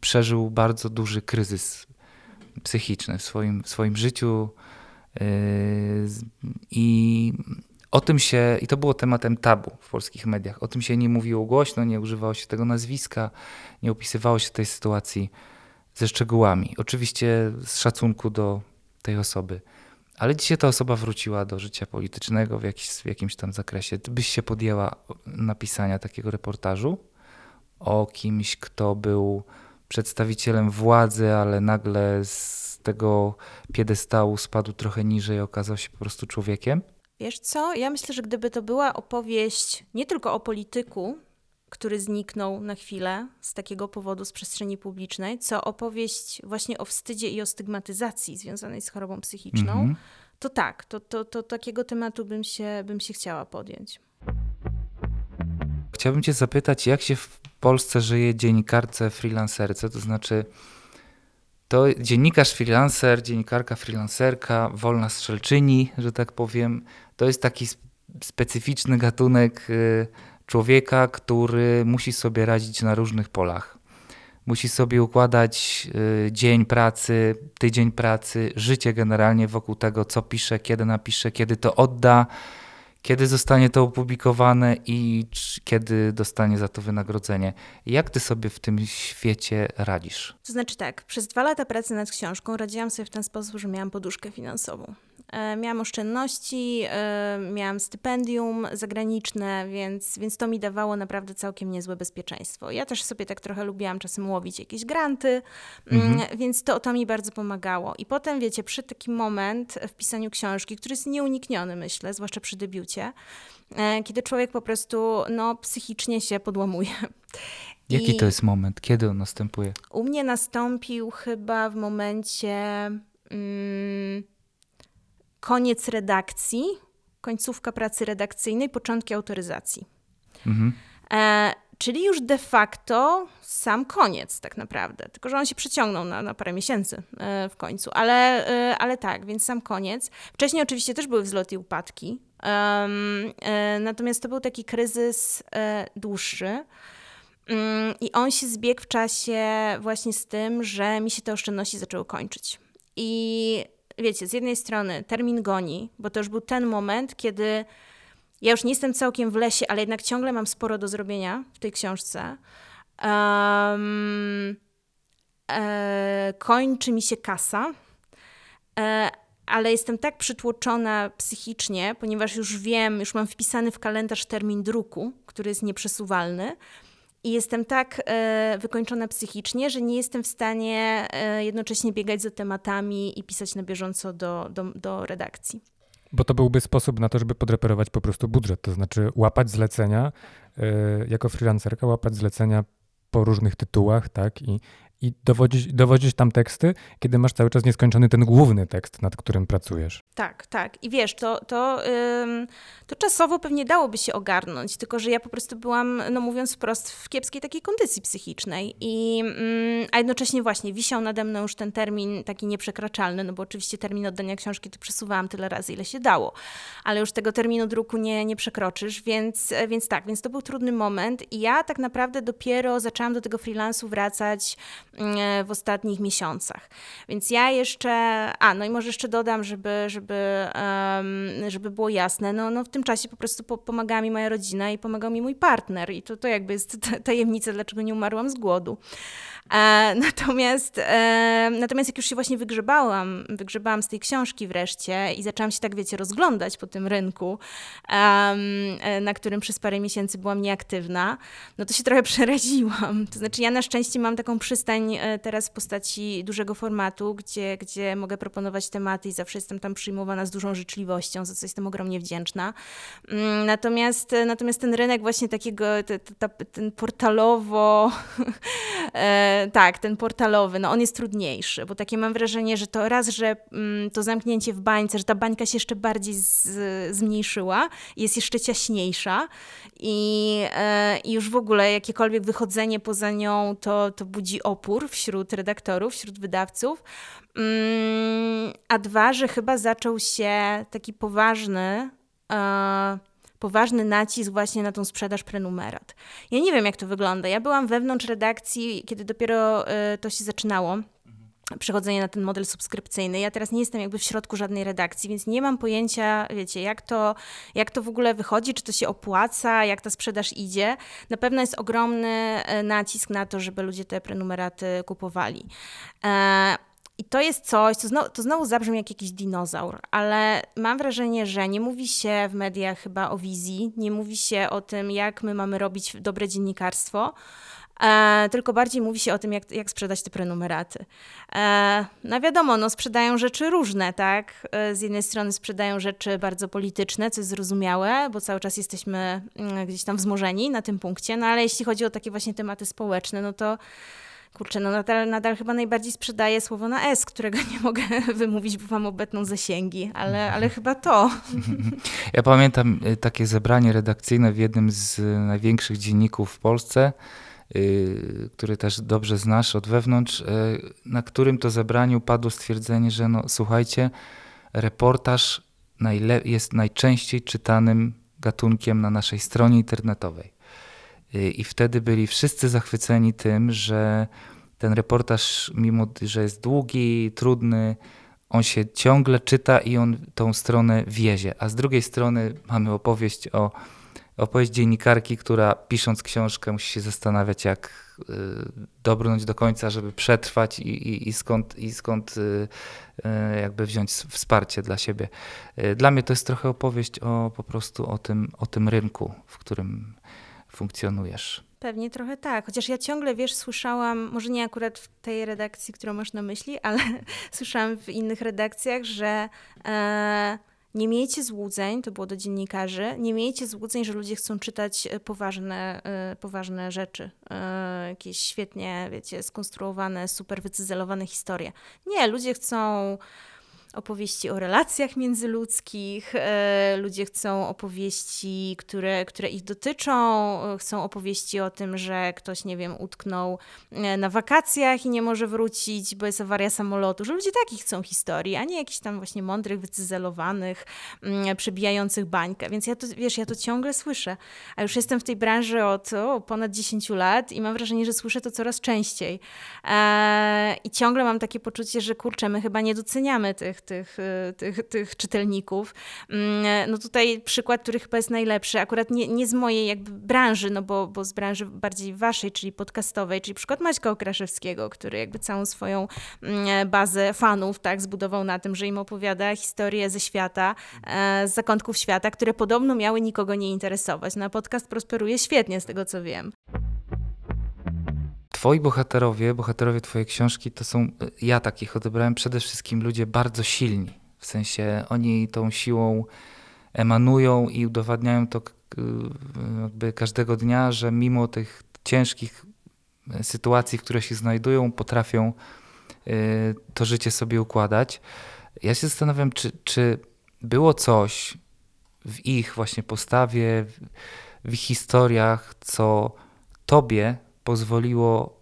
C: przeżył bardzo duży kryzys psychiczny w swoim, w swoim życiu i o tym się, i to było tematem tabu w polskich mediach, o tym się nie mówiło głośno, nie używało się tego nazwiska, nie opisywało się tej sytuacji ze szczegółami. Oczywiście z szacunku do tej osoby. Ale dzisiaj ta osoba wróciła do życia politycznego w, jakiś, w jakimś tam zakresie. Ty byś się podjęła napisania takiego reportażu o kimś, kto był przedstawicielem władzy, ale nagle z tego piedestału spadł trochę niżej i okazał się po prostu człowiekiem?
B: Wiesz co? Ja myślę, że gdyby to była opowieść nie tylko o polityku, który zniknął na chwilę z takiego powodu z przestrzeni publicznej, co opowieść właśnie o wstydzie i o stygmatyzacji związanej z chorobą psychiczną, mm -hmm. to tak, to, to, to takiego tematu bym się, bym się chciała podjąć.
C: Chciałbym Cię zapytać, jak się w Polsce żyje dziennikarce, freelancerce, to znaczy to dziennikarz freelancer, dziennikarka freelancerka, wolna strzelczyni, że tak powiem, to jest taki specyficzny gatunek y, człowieka, który musi sobie radzić na różnych polach. Musi sobie układać y, dzień pracy, tydzień pracy, życie generalnie wokół tego, co pisze, kiedy napisze, kiedy to odda kiedy zostanie to opublikowane i kiedy dostanie za to wynagrodzenie. Jak ty sobie w tym świecie radzisz?
B: To znaczy tak, przez dwa lata pracy nad książką radziłam sobie w ten sposób, że miałam poduszkę finansową. E, miałam oszczędności, e, miałam stypendium zagraniczne, więc, więc to mi dawało naprawdę całkiem niezłe bezpieczeństwo. Ja też sobie tak trochę lubiłam czasem łowić jakieś granty, mm, mhm. więc to, to mi bardzo pomagało. I potem, wiecie, przy taki moment w pisaniu książki, który jest nieunikniony, myślę, zwłaszcza przy debiucie, e, kiedy człowiek po prostu no, psychicznie się podłamuje.
C: Jaki I to jest moment? Kiedy on następuje?
B: U mnie nastąpił chyba w momencie. Mm, koniec redakcji, końcówka pracy redakcyjnej, początki autoryzacji. Mhm. E, czyli już de facto sam koniec tak naprawdę. Tylko, że on się przeciągnął na, na parę miesięcy e, w końcu. Ale, e, ale tak, więc sam koniec. Wcześniej oczywiście też były wzloty i upadki. E, natomiast to był taki kryzys e, dłuższy. Mm, I on się zbiegł w czasie właśnie z tym, że mi się te oszczędności zaczęły kończyć. I wiecie, z jednej strony termin goni, bo to już był ten moment, kiedy ja już nie jestem całkiem w lesie, ale jednak ciągle mam sporo do zrobienia w tej książce. Um, e, kończy mi się kasa, e, ale jestem tak przytłoczona psychicznie, ponieważ już wiem, już mam wpisany w kalendarz termin druku, który jest nieprzesuwalny, i jestem tak e, wykończona psychicznie, że nie jestem w stanie e, jednocześnie biegać za tematami i pisać na bieżąco do, do, do redakcji.
A: Bo to byłby sposób na to, żeby podreperować po prostu budżet, to znaczy łapać zlecenia, e, jako freelancerka łapać zlecenia po różnych tytułach, tak, i, i dowodzić, dowodzić tam teksty, kiedy masz cały czas nieskończony ten główny tekst, nad którym pracujesz.
B: Tak, tak. I wiesz, to, to, ym, to czasowo pewnie dałoby się ogarnąć, tylko że ja po prostu byłam, no mówiąc wprost, w kiepskiej takiej kondycji psychicznej. I, ym, a jednocześnie właśnie wisiał nade mną już ten termin taki nieprzekraczalny, no bo oczywiście termin oddania książki to przesuwałam tyle razy, ile się dało, ale już tego terminu druku nie, nie przekroczysz, więc, więc tak, więc to był trudny moment i ja tak naprawdę dopiero zaczęłam do tego freelansu wracać w ostatnich miesiącach. Więc ja jeszcze, a no i może jeszcze dodam, żeby, żeby, um, żeby było jasne, no, no w tym czasie po prostu po, pomagała mi moja rodzina i pomagał mi mój partner i to, to jakby jest tajemnica, dlaczego nie umarłam z głodu. E, natomiast, e, natomiast jak już się właśnie wygrzebałam, wygrzebałam z tej książki wreszcie i zaczęłam się tak, wiecie, rozglądać po tym rynku, e, na którym przez parę miesięcy byłam nieaktywna, no to się trochę przeraziłam. To znaczy ja na szczęście mam taką przystań e, teraz w postaci dużego formatu, gdzie, gdzie mogę proponować tematy i zawsze jestem tam przyjmowana z dużą życzliwością, za co jestem ogromnie wdzięczna. Mm, natomiast, natomiast ten rynek właśnie takiego, te, te, ten portalowo e, tak, ten portalowy, no on jest trudniejszy, bo takie mam wrażenie, że to raz, że mm, to zamknięcie w bańce, że ta bańka się jeszcze bardziej z, zmniejszyła, jest jeszcze ciaśniejsza i, e, i już w ogóle jakiekolwiek wychodzenie poza nią to, to budzi opór wśród redaktorów, wśród wydawców. Mm, a dwa, że chyba zaczął się taki poważny. E, poważny nacisk właśnie na tą sprzedaż prenumerat. Ja nie wiem, jak to wygląda. Ja byłam wewnątrz redakcji, kiedy dopiero y, to się zaczynało przechodzenie na ten model subskrypcyjny. Ja teraz nie jestem jakby w środku żadnej redakcji, więc nie mam pojęcia, wiecie, jak to, jak to w ogóle wychodzi, czy to się opłaca, jak ta sprzedaż idzie. Na pewno jest ogromny y, nacisk na to, żeby ludzie te prenumeraty kupowali. E, i to jest coś, co znowu, to znowu zabrzmi jak jakiś dinozaur, ale mam wrażenie, że nie mówi się w mediach chyba o wizji, nie mówi się o tym, jak my mamy robić dobre dziennikarstwo, e, tylko bardziej mówi się o tym, jak, jak sprzedać te prenumeraty. E, no wiadomo, no sprzedają rzeczy różne, tak? E, z jednej strony sprzedają rzeczy bardzo polityczne, co jest zrozumiałe, bo cały czas jesteśmy mm, gdzieś tam wzmożeni na tym punkcie, no ale jeśli chodzi o takie właśnie tematy społeczne, no to kurczę, no nadal, nadal chyba najbardziej sprzedaje słowo na S, którego nie mogę wymówić, bo wam obetną zasięgi, ale, ale chyba to.
C: Ja pamiętam y, takie zebranie redakcyjne w jednym z największych dzienników w Polsce, y, który też dobrze znasz od wewnątrz, y, na którym to zebraniu padło stwierdzenie, że no słuchajcie, reportaż jest najczęściej czytanym gatunkiem na naszej stronie internetowej. I wtedy byli wszyscy zachwyceni tym, że ten reportaż, mimo że jest długi, trudny, on się ciągle czyta i on tą stronę wiezie. A z drugiej strony mamy opowieść o opowieść dziennikarki, która pisząc książkę musi się zastanawiać, jak y, dobrnąć do końca, żeby przetrwać i, i, i skąd, i skąd y, y, jakby wziąć wsparcie dla siebie. Y, dla mnie to jest trochę opowieść o po prostu o tym, o tym rynku, w którym funkcjonujesz.
B: Pewnie trochę tak, chociaż ja ciągle, wiesz, słyszałam, może nie akurat w tej redakcji, którą masz na myśli, ale słyszałam w innych redakcjach, że e, nie miejcie złudzeń, to było do dziennikarzy, nie miejcie złudzeń, że ludzie chcą czytać e, poważne, e, poważne rzeczy, e, jakieś świetnie, wiecie, skonstruowane, super wycyzelowane historie. Nie, ludzie chcą opowieści o relacjach międzyludzkich, e, ludzie chcą opowieści, które, które ich dotyczą, e, chcą opowieści o tym, że ktoś, nie wiem, utknął e, na wakacjach i nie może wrócić, bo jest awaria samolotu, że ludzie takich chcą historii, a nie jakichś tam właśnie mądrych, wycyzelowanych, mm, przebijających bańkę. Więc ja to, wiesz, ja to ciągle słyszę, a już jestem w tej branży od o, ponad 10 lat i mam wrażenie, że słyszę to coraz częściej. I ciągle mam takie poczucie, że kurczę, my chyba nie doceniamy tych, tych, y, tych, tych czytelników. Mm, no tutaj przykład, który chyba jest najlepszy, akurat nie, nie z mojej jakby branży, no bo, bo z branży bardziej waszej, czyli podcastowej, czyli przykład Maćka Okraszewskiego, który jakby całą swoją mm, bazę fanów tak zbudował na tym, że im opowiada historie ze świata, e, z zakątków świata, które podobno miały nikogo nie interesować. No podcast prosperuje świetnie z tego, co wiem.
C: Twoi bohaterowie, bohaterowie Twojej książki to są, ja takich odebrałem przede wszystkim ludzie bardzo silni. W sensie oni tą siłą emanują i udowadniają to jakby każdego dnia, że mimo tych ciężkich sytuacji, w których się znajdują, potrafią to życie sobie układać. Ja się zastanawiam, czy, czy było coś w ich właśnie postawie, w ich historiach, co tobie pozwoliło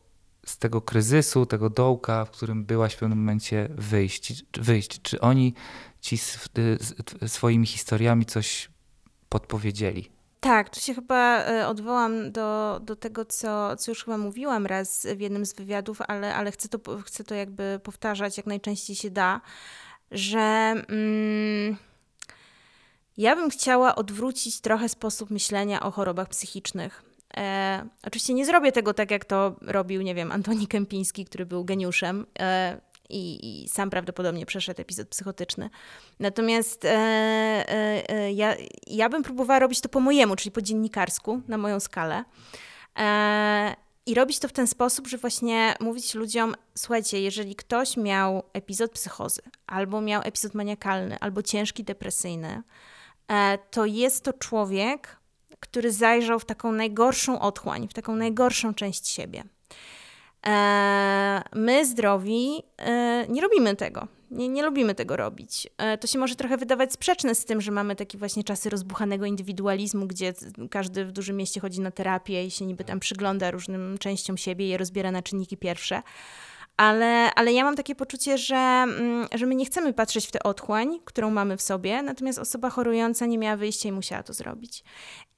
C: z tego kryzysu, tego dołka, w którym byłaś w pewnym momencie wyjść. wyjść. Czy oni ci swoimi historiami coś podpowiedzieli?
B: Tak, tu się chyba e, odwołam do, do tego, co, co już chyba mówiłam raz w jednym z wywiadów, ale, ale chcę, to, chcę to jakby powtarzać jak najczęściej się da, że mm, ja bym chciała odwrócić trochę sposób myślenia o chorobach psychicznych. E, oczywiście nie zrobię tego tak, jak to robił, nie wiem, Antoni Kępiński, który był geniuszem. E, i, i, sam prawdopodobnie przeszedł epizod psychotyczny. Natomiast e, e, e, ja, ja bym próbowała robić to po mojemu, czyli po dziennikarsku, na moją skalę. E, I robić to w ten sposób, że właśnie mówić ludziom: słuchajcie, jeżeli ktoś miał epizod psychozy, albo miał epizod maniakalny, albo ciężki depresyjny, to jest to człowiek, który zajrzał w taką najgorszą otchłań, w taką najgorszą część siebie. E, my, zdrowi, e, nie robimy tego. Nie, nie lubimy tego robić. E, to się może trochę wydawać sprzeczne z tym, że mamy takie właśnie czasy rozbuchanego indywidualizmu, gdzie każdy w dużym mieście chodzi na terapię i się niby tam przygląda różnym częściom siebie i je rozbiera na czynniki pierwsze. Ale, ale ja mam takie poczucie, że, mm, że my nie chcemy patrzeć w tę otchłań, którą mamy w sobie, natomiast osoba chorująca nie miała wyjścia i musiała to zrobić.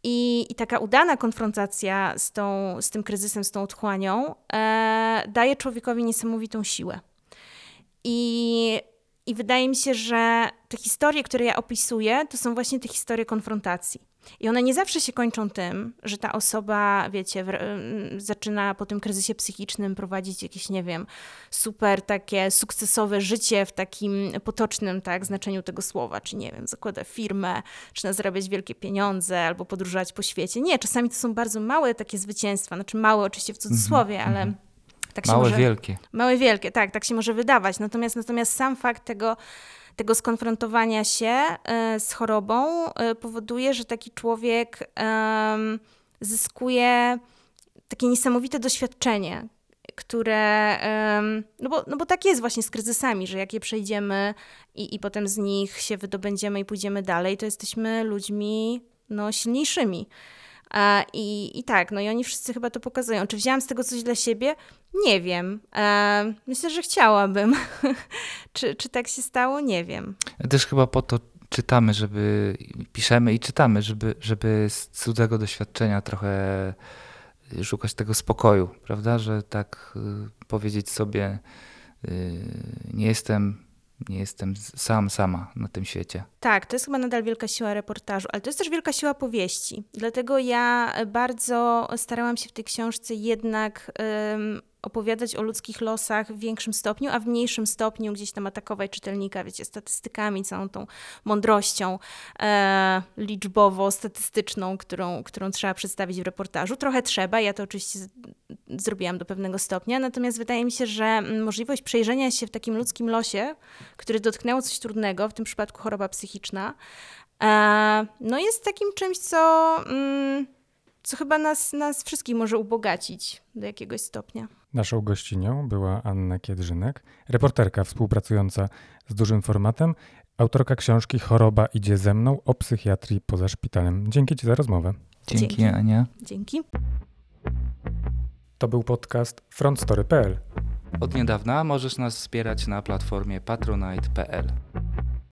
B: I, i taka udana konfrontacja z, tą, z tym kryzysem, z tą otchłanią e, daje człowiekowi niesamowitą siłę. I, I wydaje mi się, że te historie, które ja opisuję, to są właśnie te historie konfrontacji. I one nie zawsze się kończą tym, że ta osoba, wiecie, w, zaczyna po tym kryzysie psychicznym prowadzić jakieś, nie wiem, super takie sukcesowe życie w takim potocznym tak, znaczeniu tego słowa, czy nie wiem, zakłada firmę, czy zarabiać wielkie pieniądze, albo podróżować po świecie. Nie, czasami to są bardzo małe takie zwycięstwa, znaczy małe oczywiście w cudzysłowie, mm -hmm. ale. Tak
C: małe,
B: może...
C: wielkie.
B: Małe, wielkie, tak, tak się może wydawać. Natomiast, natomiast sam fakt tego, tego skonfrontowania się e, z chorobą e, powoduje, że taki człowiek zyskuje takie niesamowite doświadczenie, które, no bo, no bo tak jest właśnie z kryzysami, że jak je przejdziemy i, i potem z nich się wydobędziemy i pójdziemy dalej, to jesteśmy ludźmi no, silniejszymi. I, I tak, no i oni wszyscy chyba to pokazują. Czy wzięłam z tego coś dla siebie? Nie wiem. Myślę, że chciałabym. czy, czy tak się stało? Nie wiem.
C: Też chyba po to czytamy, żeby piszemy i czytamy, żeby, żeby z cudzego doświadczenia trochę szukać tego spokoju, prawda? Że tak y, powiedzieć sobie, y, nie jestem nie jestem sam, sama na tym świecie.
B: Tak, to jest chyba nadal wielka siła reportażu, ale to jest też wielka siła powieści. Dlatego ja bardzo starałam się w tej książce jednak opowiadać o ludzkich losach w większym stopniu, a w mniejszym stopniu gdzieś tam atakować czytelnika, wiecie, statystykami, całą tą mądrością e, liczbowo-statystyczną, którą, którą trzeba przedstawić w reportażu. Trochę trzeba, ja to oczywiście z, zrobiłam do pewnego stopnia, natomiast wydaje mi się, że możliwość przejrzenia się w takim ludzkim losie, który dotknęło coś trudnego, w tym przypadku choroba psychiczna, e, no jest takim czymś, co... Mm, co chyba nas, nas wszystkich może ubogacić do jakiegoś stopnia.
A: Naszą gościnią była Anna Kiedrzynek, reporterka współpracująca z dużym formatem, autorka książki Choroba idzie ze mną o psychiatrii poza szpitalem. Dzięki Ci za rozmowę.
C: Dzięki, Dzięki. Ania.
B: Dzięki.
A: To był podcast frontstory.pl.
C: Od niedawna możesz nas wspierać na platformie patronite.pl.